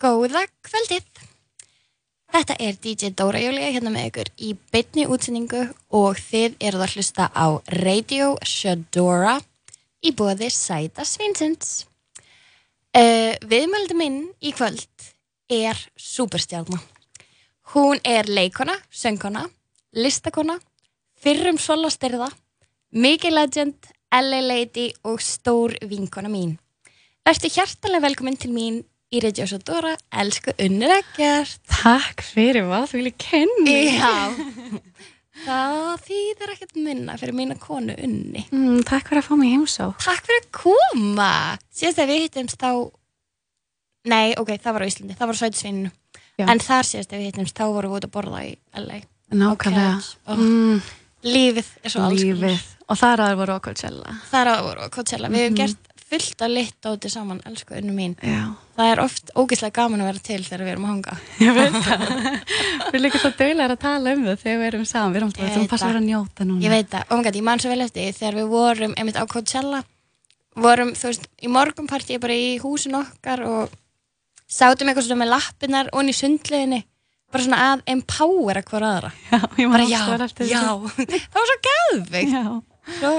Góða kvöldið! Þetta er DJ Dóra Júlia hérna með ykkur í bytni útsendingu og þið eruð að hlusta á Radio Shadora í bóði Sæta Svinsins. Uh, Viðmældi minn í kvöld er superstjálma. Hún er leikona, söngkona, listakona, fyrrum solastyrða, mikið legend, LA lady og stór vinkona mín. Verður hjertalega velkominn til mín í Radio Shadora, elsku Unnur Eggert. Takk fyrir hvað, þú vilja kenni. Já, það þýðir ekkert minna fyrir mína konu Unni. Mm, takk fyrir að fá mig heimsá. Takk fyrir að koma. Síðast að við hittumst þá, nei, ok, það var á Íslandi, það var á Sveitisveininu. Já. En þar síðast að við hittumst, þá vorum við út að borða í LA. Nákvæmlega. Ok, ó. Mm, Lífið er svo alls lífið. Og þar aðeins voru á Coachella. Það er að voru á Coachella. Við hefum gert fullt að lit á þetta saman, elsku Unni mín. Já. Það er oft ógeðslega gaman að vera til þegar við erum að hanga. Ég veit það. við erum líka svo dögulegar að tala um það þegar við erum saman. Við erum alltaf að passa að vera að njóta núna. Ég veit það, oh my god, ég man svo vel eftir þegar við vorum einmitt á Coachella vorum, þú veist, í morgunpartíi bara í húsin okkar og sátum eitthvað svona með lappirnar og í sundleginni, bara svona að empowera hver aðra. Já, ég maður já, alltaf eftir það var svo gæðvikt, svo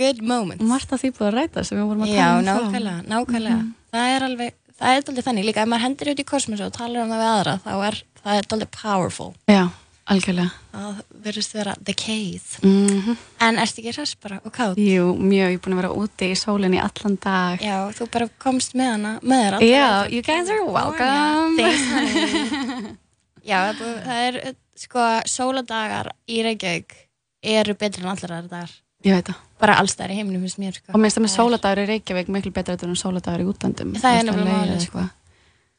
good moment. Og margt að því búið að ræta sem við vorum að Já, tala um þá. nákvæmlega, nákvæmlega. Það er alveg, það er aldrei þannig, líka ef maður hendur út í kosmosu og talar um það við aðra, þá er það er aldrei powerful. Já, algjörlega. Það verðist vera the case. Mm En ertu ekki hress bara og kátt? Jú, mjög, ég er búin að vera úti í sólinni allan dag. Já, þú bara komst með hana, með þér alla Já, you guys are welcome. Thanks. Já, það er sko, sóladagar í Reykjavík eru betri en allar aðra dagar. Ég veit það. Bara allstæðar í heiminum, finnst mér, sko. Og minnst það með er- sóladagur í Reykjavík miklu betra þetta en sóladagur í útlandum. Það er veist, málið, eða sko.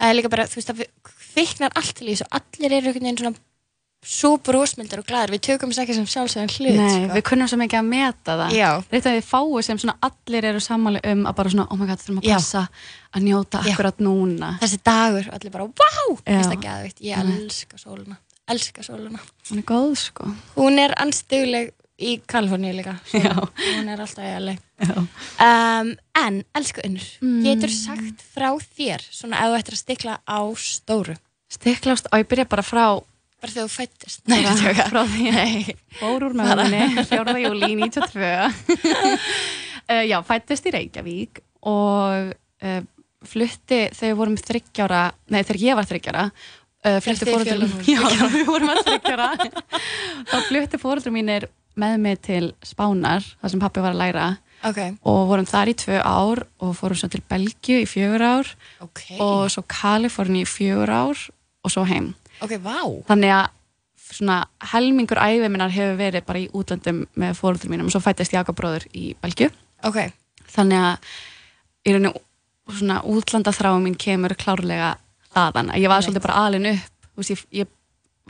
Það er líka bara, þú veist, það kviknar allt til í þessu. Allir eru einhvern veginn svona svo brósmyndar og glæður. Við tökum þess ekki sem sjálfsögðan hlut, Nei, sko. við kunnum svo mikið að meta það. Já. Reitt að við fáum sem svona allir eru sammáli um að bara svona, oh my god, þurfum að Já. passa að njóta Já. akkurat núna. Þessi dagur, allir bara, wow, Já. finnst það geðvikt. Ég elska sóluna, elska sóluna. Hún er góð, sko. Hún er anstugleg í Kaliforníu líka. Hún er alltaf í LA. Já. Um, en, elsku unnur, Mm. getur sagt frá þér, svona ef þú ættir að stikla á stóru, Stiklast, og ég byrja bara frá, bara þegar þú fættist. Nei, tjóka. frá því fór úr mögunni, 4. júli 92. uh, já, fættist í Reykjavík og uh, flutti þegar við vorum þryggjára, nei þegar ég var þryggjára, uh, flutti þið fóröldur fjölan voru Já, við vorum að þryggjára. þá flutti fóröldur mínir með mig til Spánar, þar sem pappi var að læra. Ok, og vorum þar í tvö ár og fórum svo til Belgíu í fjögur ár. Ok, og svo Kaliforni í fjögur ár og svo heim. ok, vá. Þannig að svona helmingur æfið minnar hefur verið bara í útlöndum með fóröldur mínum. Og svo fættist Jakob bróður í Belgíu. Ok, Þannig að í rauninu svona útlandaþráum mín kemur klárlega þaðan. Að Ég var svolítið bara alin upp, veist, ég, ég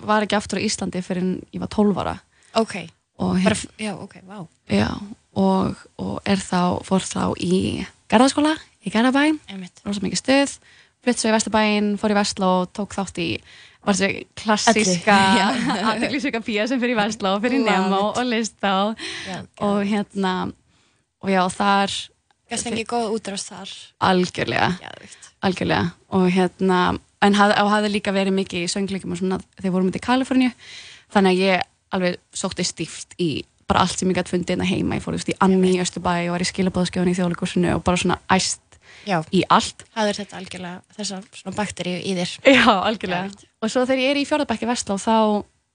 var ekki aftur á Íslandi fyrir en ég var 12 ára. Ok, og, bara, hef, já, ok, vá. já, og, og er þá, fór þá í Garðaskóla í Garðabæ, rosa mikið stuð, flytt svo í Vesturbæinn, fór í Vestló, tók þátt í var þessi klassíska Já. aðteglisvika pía sem fyrir Vestló, fyrir Nemo og Listá Já, og hérna og já, þar Gæst fengið góð útrást þar. algjörlega. Geðvikt. algjörlega. Og hérna en haf, hafði líka verið mikið í söngleikum og svona þegar við vorum í Kaliforníu. Þannig að ég alveg sótti stíft í bara allt sem ég gæti fundið hérna heima ég fór í Anni í Östubæ og var í skilabóðskjóðan í þjóðleikursinu og bara svona æst Já, í allt hafður þetta algjörlega, þessa svona bakteríu í þér. Já, algjörlega Geðveikt. og svo þegar ég er í fjórðabækki Vestló þá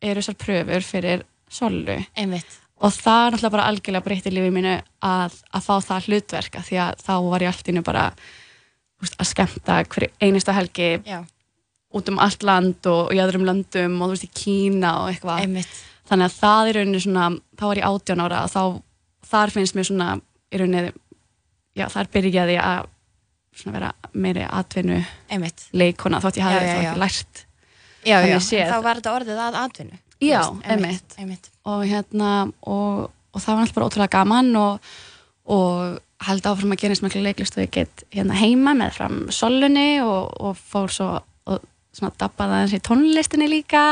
eru þessar pröfur fyrir Sollu Einmitt. og það er náttúrulega bara algjörlega breytti lífið mínu að, að fá það hlutverk af því að þá var ég allt innu bara veist, að skemmta hverju einasta helgi Já, út um allt land og í öðrum löndum og þú veist í Kína og eitthvað. Þannig að það er rauninni svona þá var ég 18 ára og þá þar finnst mér svona í rauninni já þar byrjaði ég að svona vera meiri atvinnu Einmitt. leikona þótt ég hafði þetta lært Já, já, þá var þetta orðið að atvinnu. Já. Einmitt. og hérna og, og það var alltaf bara ótrúlega gaman og, og held áfram að gera eins miklu leiklist og ég get hérna heima með fram solunni og, og fór svo og svona dabbaði aðeins í tónlistinni líka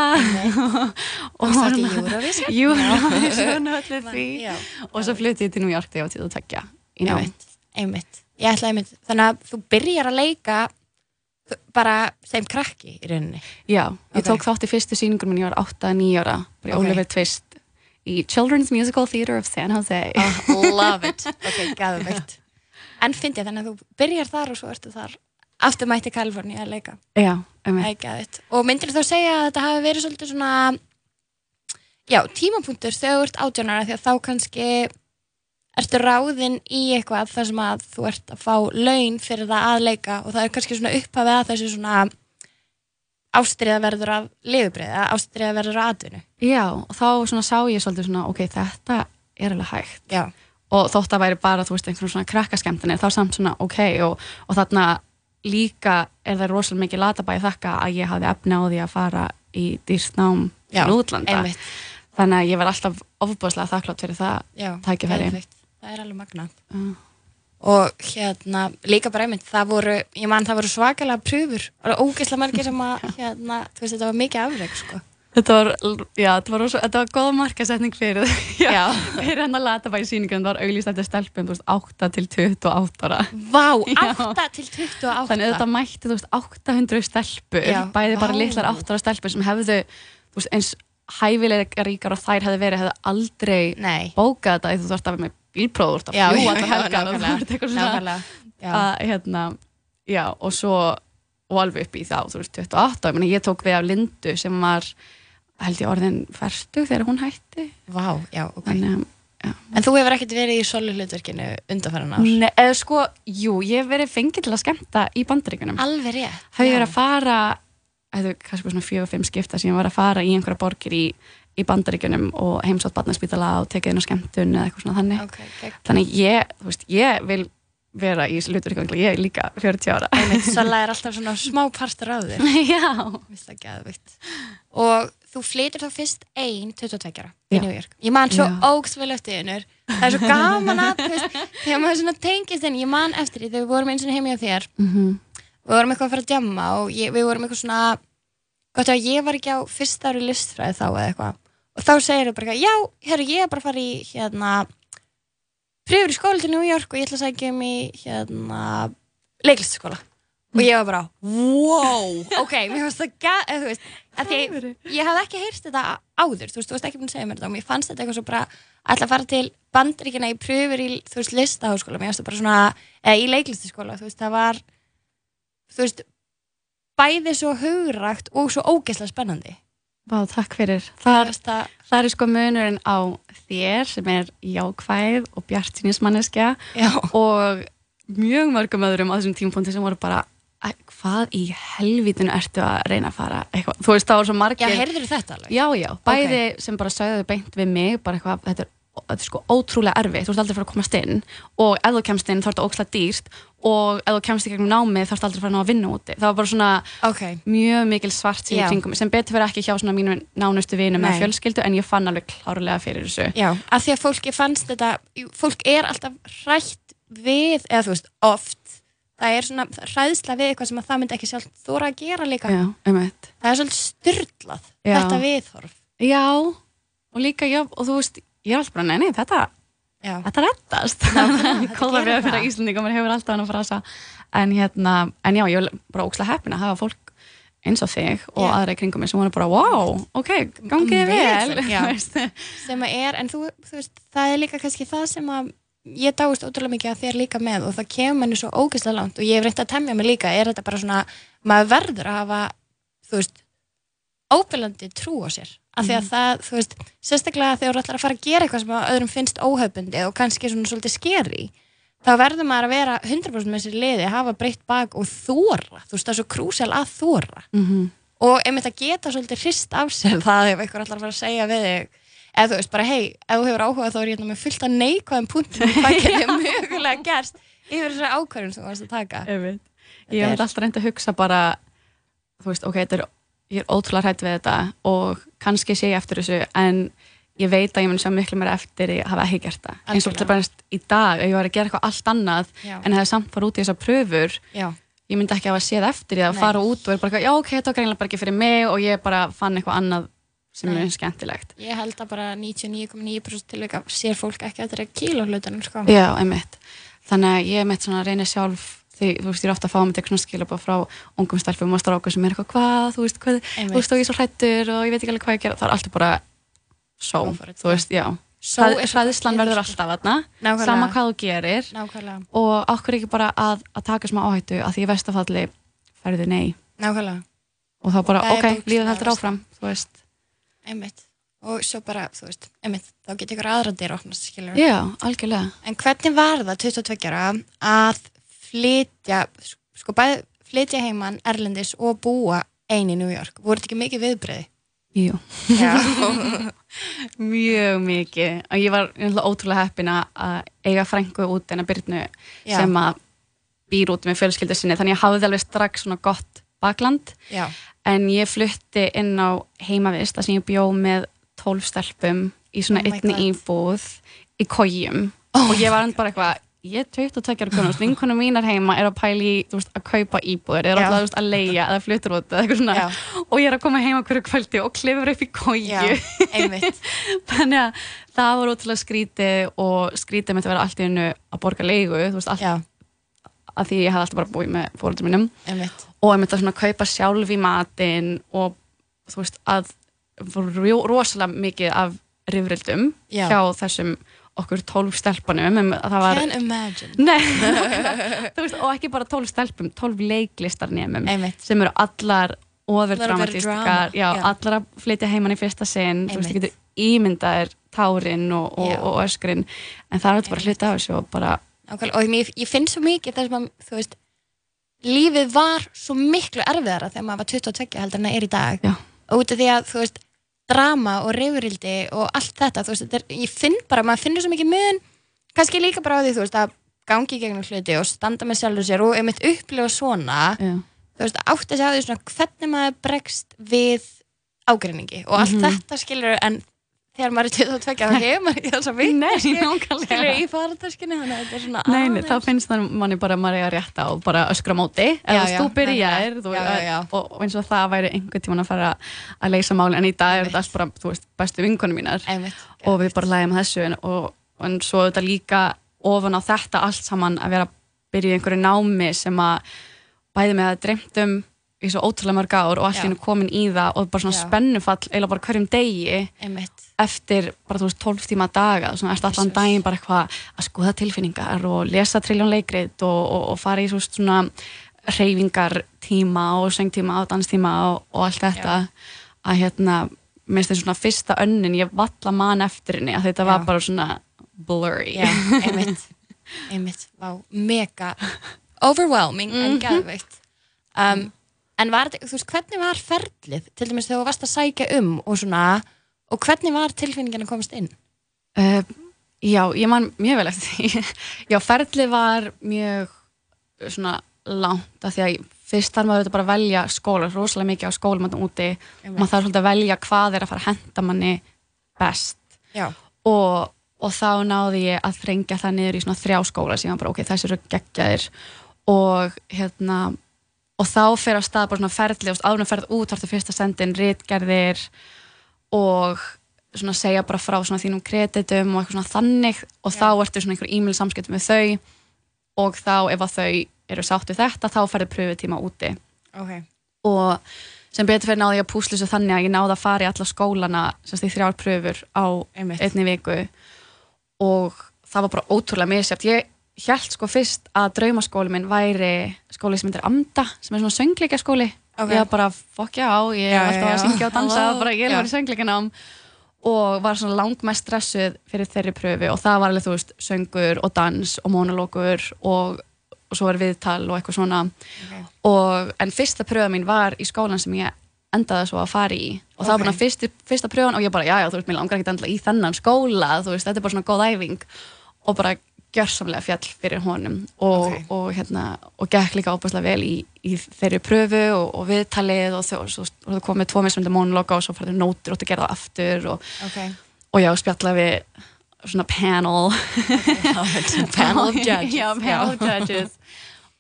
Og það ekki Eurovision? Eurovision allir því Já. og svo flutti ég til New York þegar ég var til að tekja í einmitt. Þannig að þú byrjar að leika bara þeim krakki í rauninni. Já, ég Ok. tók þátt í fyrstu sýningur minn, ég var 8-9 ára, bara í Ok. Oliver Twist í Children's Musical Theatre of San Jose. Oh, love it. Ok, gæðveikt. En fyndi ég þannig að þú byrjar þar og svo ertu þar aftur mætti Kaliforni að leika. Já, gæðveikt. Og myndir þá segja að þetta hafi verið svolítið svona, já, tímapunktur þegar þú ert átjónara því að þá kannski ertu ráðinn í eitthvað þar sem að þú ert að fá laun fyrir það að leika og það er kannski svona upphafið að þessu svona ástriða verður af liðubriða, ástriða verður af atvinnu. Já, og þá svona sá ég svolítið svona, ok, þetta er alveg hægt. Já, Og þótt að væri bara, þú veist, einhvern svona krakkaskemtinir, þá samt svona, ok, og, og þarna líka er það rosalega mikið latabæði þakka að ég hafði efni á því að fara í dýrstnám til útlanda. einmitt. Þannig að ég var alltaf ofbúðslega þakklátt fyrir það geðveikt. Það er alveg magnað. Uh, og hérna líka bara einmitt það voru, ég man það voru svakalega pröfur og ógeðslega margir sem að hérna, þú veist þetta var mikið afreg sko. Þetta var, já, þetta var, rosa, þetta var góð markasetning fyrir já, Já. fyrir hann að lata bæði sýningum, það var auglýst eftir stelpum, þú veist, 8 til 28 ára. Vá, Já. 8 til 28 Þannig að þetta mætti, þú veist, 800 stelpur, Já. bæði bara Vá. litlar 8 ára stelpur sem hefðu, þú veist, eins hæfilega ríkar og þær hefðu verið, hefðu aldrei Nei, bókað þetta, þú þarft að vera með bílpróður, þú þarft já, að já, fljúa já, allar helgar og nákvæmlega, ert eitthvað svona, að, hérna, já, og svo, og alveg upp í þá, þú veist, 28, ég, meni, ég tók við af Lindu sem var, held ég orðin færstu þegar hún hætti, Vá, já, ok þannig að En þú hefur ekkert verið í solu hlutverkinu undanfæran ár Nei, eða sko, jú, ég hef verið fengið til að skemmta í bandaríkunum. Alveg rétt já. verið að fara, er kannski svona fjögur, fimm skipta sem ég var að fara í einhverja borgir í, í bandaríkunum og heimsátt barnaspítala og tekið inn á skemmtun eða eitthvað svona þannig. Ok, ok Þannig ég, þú veist, ég vil vera í hluturikangli, ég er líka 40 ára. Sola er alltaf svona smá partur af þér Já. Og þú flytur þá fyrst ein 22 ára í. New York. Ég man svo Já. ógsvel eftir þennur Það er svo gaman að veist, Þegar maður svona tengist henni Ég man eftir því þegar við vorum eins og heimi á þér. Mm Við vorum eitthvað að fara að djamma Og ég, við vorum eitthvað svona Gott að ég var ekki á fyrsta ári listfræði þá eða eitthvað. Og þá segir þau bara eitthvað, Já, herru, ég er bara að fara í hérna Pröfur í skóla til New York Og ég ætla að sækja um í hérna Leiklistaskóla Og ég var bara, wow, ok, mér fannst það þú veist, að því ég hafði ekki heyrst þetta áður, þú veist, þú veist ekki búin að segja mér þetta og mér fannst þetta eitthvað svo bara ætla að fara til bandaríkina í pröfur í, þú veist, listaháskóla, mér fannst það bara svona, eða í leiklistaskóla, þú veist, það var, þú veist, bæði svo hugrægt og svo ógeðslega spennandi. Vá, takk fyrir. Það Það, það, er sko munurinn á þér sem er jákvæð og bjartinismanneskja já, og mjög mörgum öðrum á þessum tímpunkti sem voru bara "Æ, hvað í helvítinu ertu að reyna að fara? Eitthvað, þú veist það var svo já, margir heyrður þetta alveg? já, já, bæði sem bara sagði beint við mig, bara eitthvað, þetta er, þetta er sko ótrúlega erfið, þú ert aldrei að fara að komast inn. Og ef þú kemst inn þá er þetta ókslega dýrt. Og ef þú kemst í gegnum námið þá ert aldrei að fara að vinna úti, það var bara svona Ok, mjög mikil svart sín í Já. kringum sem betur verið ekki hjá svona mínu nánustu vinum Nei. með fjölskyldu en ég fann alveg klárlega fyrir þessu. Já, að því að fólki fannst þetta, fólk er alltaf hrætt við, eða þú veist, oft, það er svona hræðsla við eitthvað sem að það myndi ekki sjálf þóra að gera líka. já, Það er svolítið styrlað, Já. þetta viðhorf. já, og líka já, og þú veist, ég er alltaf bara, nei, nei, þetta Já, þetta góða gerir við fyrir Íslandingum maður hefur alltaf hann að frasa. En hérna, en já, ég er bara ókslega heppin að hafa fólk eins og þig og aðra í kringum mig sem voru bara, wow, ok gangið Vel, sem að er, en þú, þú veist, það er líka kannski það sem að ég dáist ótrúlega mikið að þér líka með og það kemur manni svo ógeðslega langt og ég hef reynt að temja mig líka, er þetta bara svona, maður verður að hafa, þú veist, óbyrlandi trú á sér. Af því að það, þú veist, sérstaklega þegar þú ætlar að fara að gera eitthvað sem öðrum finnst óhaupundi og kannski svona svolítið skeri, þá verður maður að vera 100% með sér liði, hafa breytt bak og þóra, þú veist, það er svo krúsjál að þóra. Mhm. og einmitt að geta svolítið hrist af sér það ef einhver ætlar að fara að segja við þig eða þú veist bara hei, ef þú hefur áhuga þá er ég hérna með fullt af neikvæðum punktum hvað getur mögulega gerst yfir þessari ákvörðun sem þú varst að taka. Þetta ég hef er- alltaf reynd að hugsa bara þú veist, ok, þetta er ég er ótrúlega hrætt við þetta og kannski sé ég eftir þessu en ég veit að ég mun sjá miklu meira eftir að hafa ekki gert það. Eins og þetta bara í dag, ef ég var að gera eitthvað allt annað Já. en hefði samt fara út í þessar pröfur já, ég myndi ekki hafa séð eftir því að fara út og er bara, já ok, þetta var greinlega bara ekki fyrir mig og ég bara fann eitthvað annað sem Nei. er skemmtilegt ég held að bara 99,9% tilvika sér fólk ekki að kíla hlutunum sko. Já, einmitt þannig að ég mitt svona reynir sjálf því, þú veist, ég er ofta að fá mig til svona skilabá frá ungum stelpum og strákum sem er eitthvað, hvað, þú veist, hvað, þú veist, og ég er svo hrættur og ég veit ekki alveg hvað ég gera, það er alltaf bara svo, þú veist, já So Hræð- er svo hræðslan gott verður sko. alltaf Nákvæmlega. sama hvað þú gerir Nákvæmlega. og okkur ekki bara að, að taka smá áhættu að því vestafalli færði nei Nákvæmlega. og þá bara, er ok, lífið heldur verst. áfram, þú veist Einmitt. Og svo bara, þú veist, einmitt, þá getur ykkur aðra dyr opnast, skilur. Já, algjörlega En hvernig var það 22 ára að flytja, sko bæði flytja heimann Erlendis og búa einn í New York? Voru þetta ekki mikið viðbreyði? Jú, mjög mikið og ég var ótrúlega heppin að- eiga frængu út en að byrnu sem að býr út með fjölskyldu sinni þannig að ég hafði alveg strax svona gott bakland. Já. en ég flutti inn á heimavist þar sem ég bjó með 12 stelpum í svona Oh einni íbúð í kójum og ég var hann bara eitthvað ég er 22 ára konum, vinkunum mínar heima er að pæli veist, að kaupa íbúður er alltaf, veist, að leia eða fluttur út eða og ég er að koma heima hverju kvöldi og klifur upp í kóju þannig að það var ótrúlega skrítið og skrítið með að vera allt í hennu að borga leigu, þú veist, allt Já, að því ég hafði alltaf bara búið með fóröldum mínum einmitt. og ég myndi að svona kaupa sjálf í matinn og þú veist að ro- rosalega mikið af rifrildum Já. hjá þessum okkur tólf stelpunum var Can imagine. Nei, veist, og ekki bara tólf stelpum, tólf leiklistarnemum Einmitt. sem eru allar já. allar að flytja heimann í fyrsta sinn, þú veist, þú getur ímyndaðir tárin og, og, og öskrin en það er bara hluti af þessu og bara. Og ég, ég finn svo mikið þess að, þú veist, lífið var svo miklu erfiðara þegar maður var 22 heldur en það er í dag. Já. Og út af því að, þú veist, drama og reyfurildi og allt þetta, þú veist, þetta er, ég finn bara, maður finnur svo mikið mun, kannski líka bara á því, þú veist, að gangi gegnum hluti og standa með sjálfur sér og einmitt upplifa svona, já, þú veist, átti að segja því svona hvernig maður bregst við ágreiningi og allt Mhm. þetta skilur en þegar maður er 22 þá hefur maður ekki þess að við Nei, skilur í farataskinu þannig að þetta er svona Nei, nei, þá finnst það manni bara að maður eiga rétt á bara öskra móti. Eða þú byrjar. Og, og eins og það væri einhvern tíman að fara að leysa máli en í dag er þetta allt bara, þú veist, bestu vinkonum mínar. Einmitt. og við bara lægjum þessu. En, og, en svo þetta líka ofan á þetta allt saman að vera að byrja í einhverju námi sem að bæði með að dreymt um í svo ótrúlega mörg ár og Já. hennu komin í það og bara svona Já. spennufall eiginlega bara hverjum degi Einmitt. eftir bara þú veist 12 tíma daga svona ertu allan daginn bara eitthvað að skoða tilfinningar og lesa triljón leikrit og, og, og fara í svo svona reyfingar tíma og söngtíma og danstíma og, og allt þetta að hérna minnst þetta svona fyrsta önnin ég valla man eftir henni að þetta Já. var bara svona blurry Já, einmitt einmitt, mega overwhelming en geðveikt um, en var þú veist, hvernig var ferlið til dæmis þegar þú varst að sækja um og svona, og hvernig var tilfinningin að komast inn? Uh, já, ég man mjög vel eftir því. Já, ferlið var mjög svona langt af því að fyrst þarf maður auðvitað bara að velja skóla, rosalega mikið á skólum þarna úti. Maður þarf svolítið að velja hvað er að fara að henda manni best Já, og, og þá náði ég að þrengja það niður í svona þrjá skóla sem ég var bara, ok, þessi eru geggjaðir og hérna og þá fer að stað bara svona ferli og áður að ferð út þarf það fyrst að senda inn ritgerðir og svona segja bara frá svona þínum kreditum og eitthvað svona þannig. Og þá ertu svona einhver e-mail samskiptum með þau. Og þá ef að þau eru sátt við þetta þá ferði pröfutíma úti. Ok. Og sem betur fyrir náði ég að púsla þessu þannig að ég náði að fara í alla skólana sem í þrjár pröfur á Einmitt. einni viku. Og það var bara ótrúlega misjátt ég held sko fyrst að draumaskóli minn væri skóli sem heitir Amda sem er svona söngleika skóli Ok. ég var bara fokkja á, ég er alltaf að syngja og dansa Hello. bara ég Já. að vera söngleikanám og var svona langmest stressuð fyrir þeirri pröfu og það var alveg þú veist söngur og dans og monologur og, og svo er viðtal og eitthvað svona Ok. og, en fyrsta pröfa mín var í skólan sem ég endaði svo að fara í og það var bara fyrsti, fyrsta pröfan og ég bara, já, já, þú veist, mér langar ekki endla í þennan skóla, þú veist, þetta er bara svona góð æfing og bara gjörsamlega fjall fyrir honum og, Ok. og hérna, og gekk líka óbúslega vel í, í þeirri pröfu og, og viðtalið og það komið tvo mismundi monologa og svo farið nótur og það gera það aftur og, Ok. og já, spjallaði við svona panel Panel of judges. já, panel of judges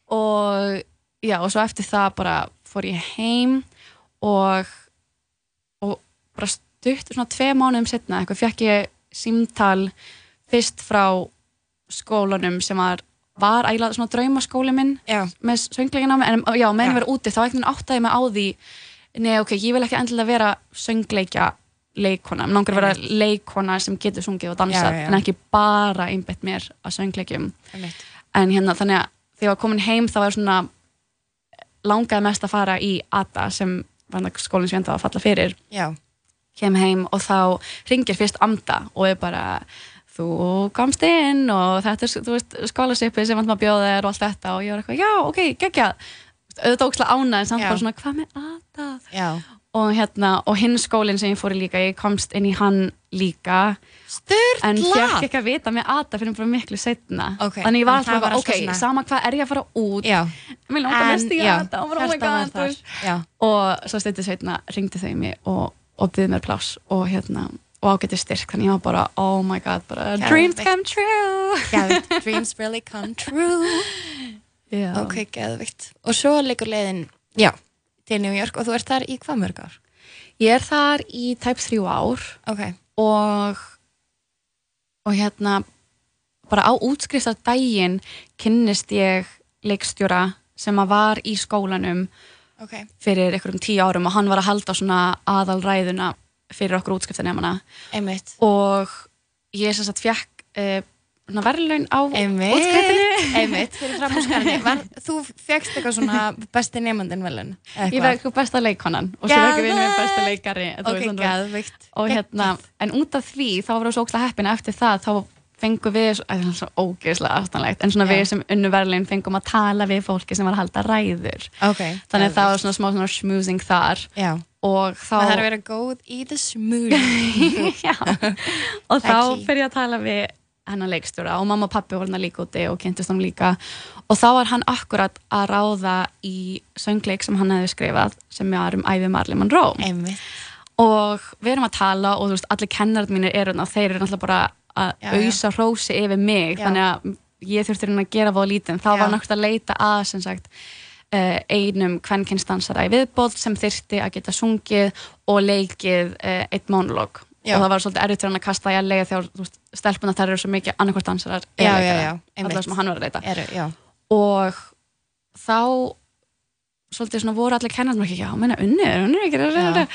og já, og svo eftir það bara fór ég heim og og bara stutt svona tvei mánuðum setna, eitthvað fekk ég símtal fyrst frá skólanum sem var var eiginlega svona draumaskóli minn Já. með söngleikinámi, en já, meðan ég verið úti þá ekkert áttaði mig á því nei, ok, ég vil ekki endilega vera söngleikja leikona, mér langar að vera leikona sem getur sungið og dansað, en ekki bara einbett mér að söngleikjum. En hérna þannig að þegar ég var komin heim þá var svona langaði mest að fara í ATA sem var skólinn sem ég enda að falla fyrir. Já. kem heim og þá ringir fyrst Amda og er bara þú komst inn og þetta er skólasippi sem vantum að bjóða þér og allt þetta og ég var eitthvað, já, ok, geggjað auðvitað ókslega ánað en samt Já. bara svona, hvað með ATA? Já. Og hérna, og hinn skólinn sem ég fór í líka, ég komst inn í hann líka Sturla! en fekk ekki að vita með ATA fyrir bara miklu setna Ok, þannig ég var alltaf bara, ok, svona- sama hvað er ég að fara út Já. mér langar mest í já, ATA og bara, oh my god þú veist. Og svo stundið setna ringdi þau mig og, og byggði mér pláss og hérna og ágætti styrk, þannig ég var bara oh my god, bara dreams come true Geðvikt, dreams really come true. Já. Ok, geðvikt. Og svo leikur leiðin, já, til New York og þú ert þar í hvað mörg ár? ég er þar í tæp þrjú ár Ok. og og hérna bara á útskriftar daginn kynnist ég leikstjóra sem að var í skólanum Ok. fyrir einhverjum tíu árum og hann var að halda svona aðalræðuna fyrir okkur útskriftanemana og ég sem sagt fekk uh, verðlaun á. Var, þú fegst eitthvað svona besti nefnandinn velun? ég fekk besta leikonan og svo ég vinna með besta leikari þú Ok, veist, og hérna, en út af því þá var það svo ókslega heppin eftir það þá fengum við, það er svo ógeðslega aftanlegt, en svona Já. við sem unnu verðlun fengum að tala við fólki sem var að halda ræður Ok. þannig að það var svona smá svona schmoozing þar Já. og þá Það þarf að vera góð í the smoothie. Já. og þá fyrir ég að tala við hennar leikstjóra og mamma og pappi voru hann líka úti og kynntist hann líka og þá var hann akkurat að ráða í söngleik sem hann hefði skrifað sem var um æfi Marley Monroe Einmitt. og við erum að tala og þú veist, allir kennarar mínir eru og þeir eru náttúrulega bara að ausa hrósi yfir mig Já. þannig að ég þurfti hérna að gera það lítið þá Já. var náttúrulega að leita að sem sagt uh, einum kvennkynstansara í viðbót sem þyrfti að geta sungið og leikið uh, eitt monolog Já. og það var svolítið fyrir hann að kasta í að þú veist, stelpuna þær eru svo mikið annarkvort dansarar allar sem hann var að leita og þá svolítið svona voru allir kennarnir ekki, já, menna unnir, unnir ekki Já.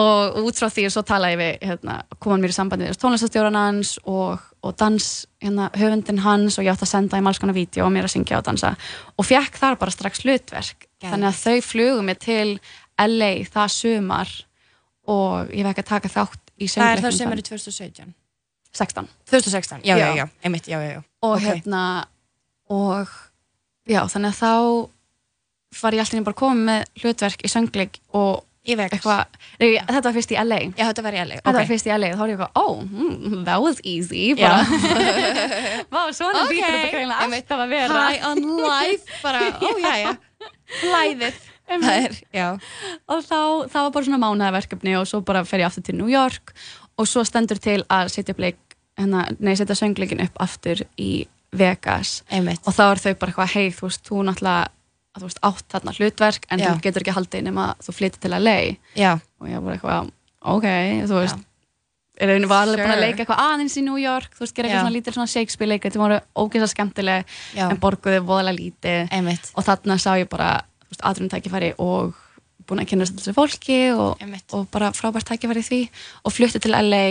og út frá því svo talaði ég við, hérna, kom hann mér í sambandi við tónlistastjóran hans og, og dans, hérna, höfundin hans og ég átti að senda þeim alls konar vídeo og mér að syngja og dansa og fekk þar bara strax hlutverk Geðveikt. þannig að þau flugum mér til LA það sumar og ég fekk að taka þátt í Það er söngleiknum það sem þar. eru 2017. 16 2016, já, já, Já. já, einmitt, já, já, já. og Ok. hérna og já, þannig að þá var ég alltaf bara komið með hlutverk í söngleik og eitthvað, nei, þetta var fyrst í LA Já, þetta var í LA. þetta var ok. fyrst í LA, þá var ég eitthvað, oh, mm, that was easy bara, vá, svona Ok. lítur þetta Einmitt. alltaf að vera High on life, bara, ó, já, já. Flæðið. Það er, og þá, það var bara svona mánaðarverkefni og svo bara fer ég aftur til New York og svo stendur til að setja upp leik hérna, nei, setja söngleikin upp aftur í Vegas Einmitt. og þá er þau bara eitthvað, hei, þú veist, þú náttúrulega að þú veist, átt þarna hlutverk en Já. þú getur ekki haldið nema að þú flyttir til LA Já, og ég var eitthvað, ok, þú veist er einu var alveg búin Sure. að leika eitthvað aðeins í New York, þú veist, gera eitthvað svona lítil svona Shakespeare leik, þetta voru ógeðsa skemmtileg já, en borguðu voðalega lítið. Einmitt. og þarna sá ég bara, þú veist, aðrun tækifæri og búin að kynast þessu fólki og, og bara frábært tækifæri því. Og flutti til LA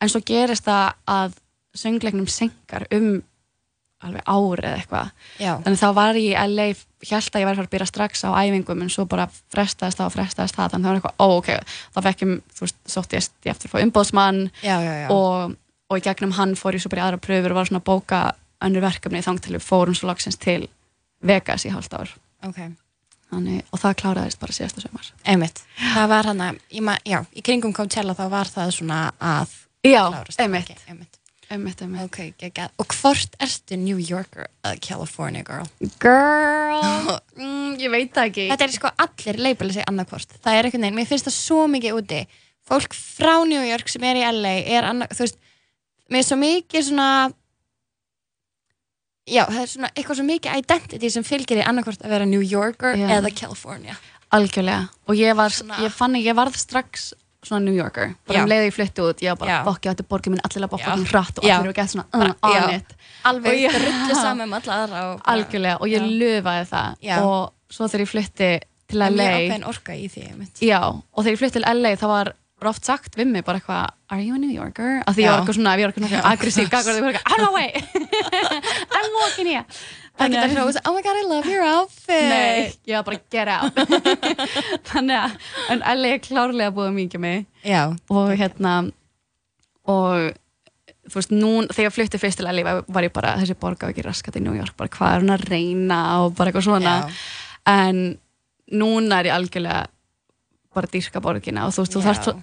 en svo gerist það að söngleiknum senkar um alveg árið eða eitthvað. Þannig þá var ég í LA held að ég væri að að byrja strax á æfingum en svo bara frestaðist það og frestaðist það þannig það var eitthvað, ó ok, þá fekk ég þú veist, sótti ég eftir að fá umbóðsmann og, og í gegnum hann fór ég svo bara í aðra pröfur og var svona að bóka önnur verkefni þang til við fórum svo loksins til Vegas í hálft ár. Ok, þannig, og það kláraðist bara síðasta sömar einmitt. Það var í, ma- já, í kringum Coachella þá var það svona að Já, einmitt, Ok, einmitt. Einmitt, einmitt Ok, geggjað. Og hvort ertu New Yorker eða California girl? Girl, mm, ég veit það ekki Þetta er sko allir leipila sig annarkvort. Það er einhvern veginn, mér finnst það svo mikið úti. Fólk frá New York sem er í LA er annað, þú veist, mér er svo mikið svona, já, það er svona eitthvað svo mikið identity sem fylgir í annarkvort að vera New Yorker Já. eða California. algjörlega og ég var, Svona- ég fann að ég varð strax svona New Yorker. Bara um leiði ég flytti út, ég var bara Já. bokki þetta borgið minn allir að Já. hann hratt og allir eru gett svona uh, on it. Alveg Og ég- drullu saman með alla aðra og algjörlega og ég löfaði það. Já. og svo þegar ég flytti til LA mjög ákveðin orka í því já, og þegar ég flytti til LA þá var oft sagt við mig bara eitthvað are you a New Yorker? af því ég Já. var eitthvað svona, ég var eitthvað aggressív gagvar, ég var eitthvað, I'm no way. I'm walking here Það geta Þannig að- hljóðið, oh my god I love your outfit. Nei, ég var bara get out. Þannig að en LA er klárlega búið að mingja mig. Já, og hérna og þú veist, nú, þegar ég flutti fyrst til LA var, var ég bara, þessi borg á ekki raskat í New York, bara hvað er hún að reyna og bara eitthvað svona. Já. en núna er ég algjörlega bara dýrka borgina og þú veist, þú Já. þarft svo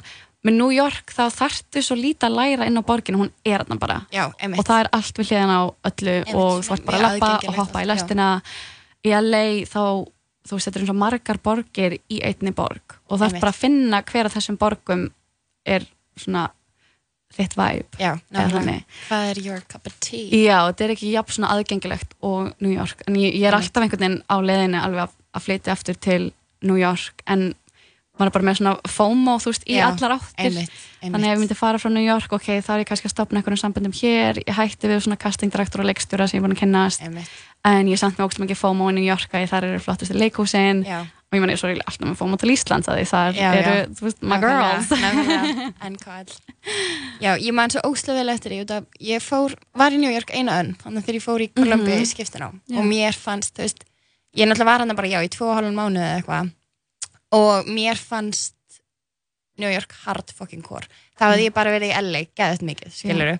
með New York þá þarftu svo lítið að læra inn á borginu, hún er þarna bara. Já, og það er allt við hliðan á öllu Einmitt, og þú ert bara að lappa og hoppa í lestina. Í LA þá þú veist þetta er eins og margar borgir í einni borg. Og það er bara að finna hver af þessum borgum er svona þitt væp. Hvað er your cup of tea? já, þetta er ekki jafn svona aðgengilegt og New York. En ég, ég er alltaf einhvern veginn á leiðinni alveg að, að flytja aftur til New York. En maður er bara með svona FOMO veist í Já, allar áttir. Einmitt, einmitt Þannig ef ég myndi fara frá New York, ok, þá er ég kannski að stopna einhvern samböndum hér, ég hætti við svona castingdirektor og leikstjóra sem ég er búin að kynnast. Einmitt, en ég samt með ógst mikið FOMO í New York að þar eru flottustu leikhúsin. Já. Og ég meni svo er ég alltaf með FOMO til Íslands að þar Já, eru, þú veist, my girls. hvað Já, ég man svo óslega vel eftir því Ég fór, var í New York eina önn Þannig að þegar ég fór í Columbia í skiptin á. Og mér fannst, þú veist Ég náttúrulega var hann bara, já, í tvo og hálfum mánuði eða eitthvað Og mér fannst New York hard fucking core. Það hafði ég bara verið í LA, geðið mikið, skiluru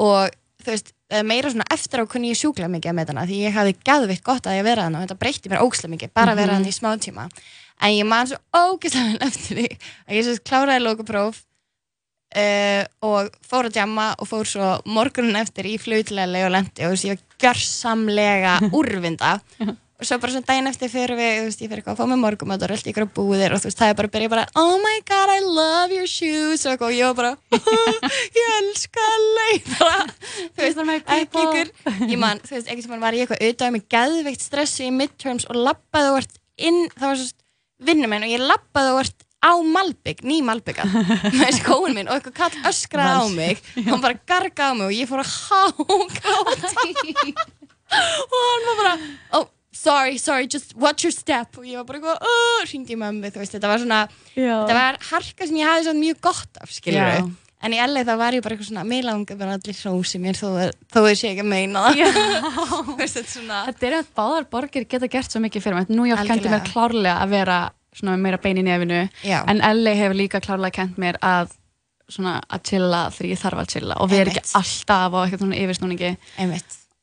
Og þú veist, meira svona eftir á kunni ég sjúklega mikið með hana Því ég hafði geðvitt gott að ég vera hana Og þetta breytti mér óslega mikið, bara vera hana í smá tíma En ég man svo ógeðslega vel eftir því Að ég sérst kláraði lókupróf uh, og fór að jamma og fór svo morgunin eftir í flautilegi og lendi og veist, ég var gjörsamlega úrvinda og svo bara svona daginn eftir fyrir við, þú veist, ég fyrir eitthvað að fá með morgumöld og röldi ykkur á búðir og þú veist, það er bara að byrja bara oh my god, I love your shoes. Og eitthvað, og ég var bara ég elska leið bara, þú veist, ekki ykkur. Ég man, þú veist, einhvern veginn var ég eitthvað auðvitað með geðveikt stressi í midterms og lappaði og vart inn, það var svo vinnum minn og ég lappaði og vart á Malbygg, ný Malbygga með skóin minn og eitthvað kall öskraði á mig og hann bara gargaði á mig og ég fór að hágráti og hann var bara oh, sorry, sorry, just watch your step. Og ég var bara eitthvað, oh, hringdi í mömmu þú veist, þetta var svona, þetta var harka sem ég hafði svona mjög gott af, skiljur Já. en í LA þá var ég bara eitthvað svona mér langar bara allir hrósi mér þó, þau sé ekki að meina. Það þetta er að báðar borgir geta gert svo mikið fyrir mig. New York kendi mér klárlega að vera svona meira bein í nefinu. Já. en LA hefur líka klárlega kent mér að svona að chilla þegar ég þarf að chilla og vera ekki Einmitt. alltaf á eitthvað svona yfirsnúningi.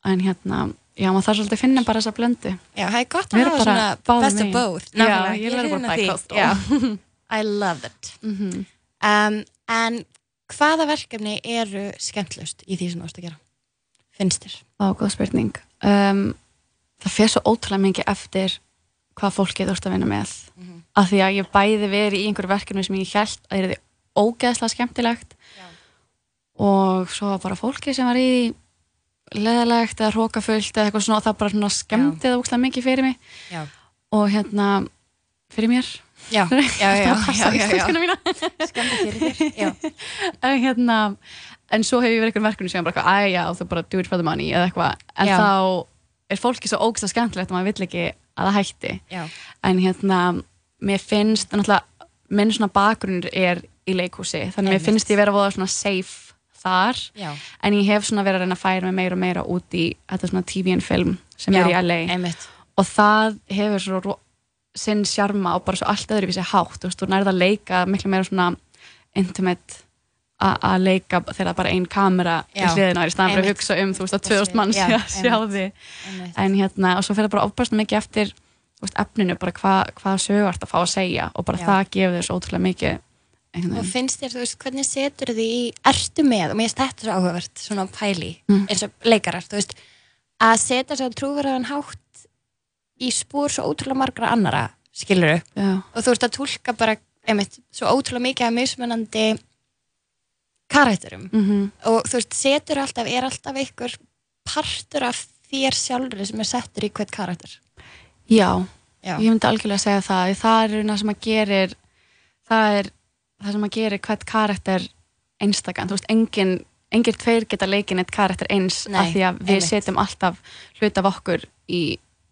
En hérna, já maður þarf svolítið að finna bara þessa blöndu Já, það er gott að hafa svona best of both Já, ég er bara því. bi-coastal. Já. I love it mm um, En hvaða verkefni eru skemmtlust í því sem þú ást að gera? Finnst þér? Á, góð spurning um, Það fer svo ótrúlega mikið eftir hvað fólkið þú ert að vinna með Mhm. af því að ég bæði verið í einhverju verkefni sem ég held að er þið ógeðslega skemmtilegt Já. og svo bara fólkið sem var í leðalegt eða hrókafullt eða eitthvað svona og það bara svona skemmti það ógeðslega mikið fyrir mig. Já, og hérna fyrir mér. Já, já, já, já, já, já. Skemmti fyrir þér Já, en hérna en svo hef ég verið einhverjum verkefni sem bara æja, og þú bara do it for the money eða eitthvað, en Já. þá er fólki svo ógst skemmtilegt að maður vill ekki að það hætti. Já, en hérna, mér finnst náttúrulega, minn svona bakgrunnur er í leikhúsi, þannig mér Einmitt. finnst ég vera voða svona safe þar. Já. En ég hef svona verið að reyna að færa mig meira og meira út í þetta svona TV en film sem Já, er í LA Einmitt. Og það hefur svo ro- sinn sjarma og bara svo allt öðruvísi hátt. Þú veist, þú nærða að leika miklu meira svona intimate að leika þegar bara ein kamera í Já, í staðan fyrir að einmitt. hugsa um þú veist að Þessi- 2000 mann sé að sjá Einmitt. en hérna, og svo fyrir bara ofbærsna mikið eftir veist, efninu, bara hvað hva sögart að fá að segja. Og bara Já. það gefur þér svo ótrúlega mikið Og veginn. finnst þér, þú veist, hvernig setur því í ertu með, og mér finnst þetta svo áhugavert svona pæli, Mm. eins og leikarar þú veist, að setja svo trúverðan hátt í spór svo ótrúlega margra annara, skilur Já, og þú ert að tólka bara, einmitt, svo ótrúlega mikið af mismunandi karakterum. Mm og þú veist, setur alltaf, er alltaf einhver partur af þér sjálfur sem er settur í hvert karakter? Já. Já, ég myndi algjörlega segja það, það er það sem að gerir það er það sem að gera hvert karakter einstakann, þú veist, engin engir tveir geta leikin eitt karakter eins Nei, af því að við einmitt. setjum alltaf hlut af okkur í,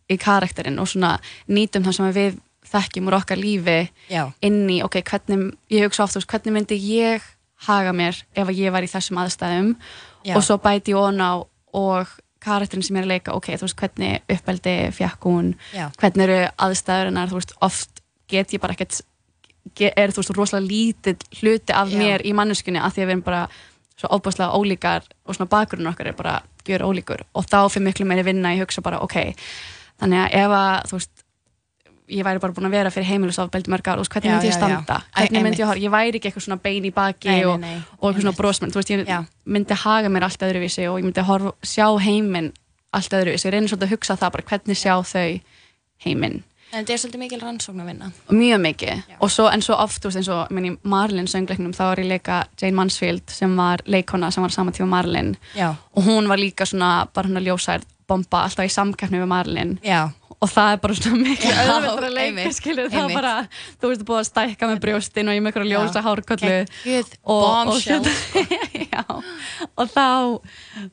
í karakterinn og svona nýtum það sem við þekkjum úr okkar lífi Já, inn í, ok, hvernig, ég hugsa oft, hvernig myndi ég haga mér ef ég var í þessum aðstæðum? Já. og svo bæti ég on á og karakterin sem ég er að leika, ok, þú veist, hvernig uppeldi fjakk hún, hvernig eru aðstæðurinnar, þú veist, oft get ég bara ekkert, er þú veist, rosalega lítill hluti af Já. mér í manneskunni af því að við erum bara svo óbúslega ólíkar og svona bakgrunn okkar er bara gjör ólíkur. Og þá fyrir miklu meiri vinna ég hugsa bara, ok, þannig að ef að, þú veist, ég væri bara búin að vera fyrir heimilisofbeldi mörg ár, þú veist, hvernig Já, myndi ég já, já. standa, Æ, hvernig myndi ég ég væri ekki eitthvað svona bein í baki Nei, nei, og, nei, og eitthvað svona brosmenn, veist, ég Já. myndi haga mér allt öðruvísi og ég myndi horfa, sjá heiminn allt öðruvísi, ég reynir svolítið að hugsa það bara hvernig sjá þau heiminn en þetta er svolítið mikil rannsókn að vinna. mjög mikið. Og svo, en svo oft, eins og í Marlin söngleiknum, þá var ég leika Jane Mansfield sem var leikona sem var saman tíma Marlin. Já, og hún var líka svona bara hún að ljósærð bomba alltaf í samkeppni við Marlin. Já, og það er bara svona auðvitað að leika skilur það einmitt. bara, þú veist, búið að stækka með brjóstin og ég með eitthvað ljósa og, og, bombshell. já, og þá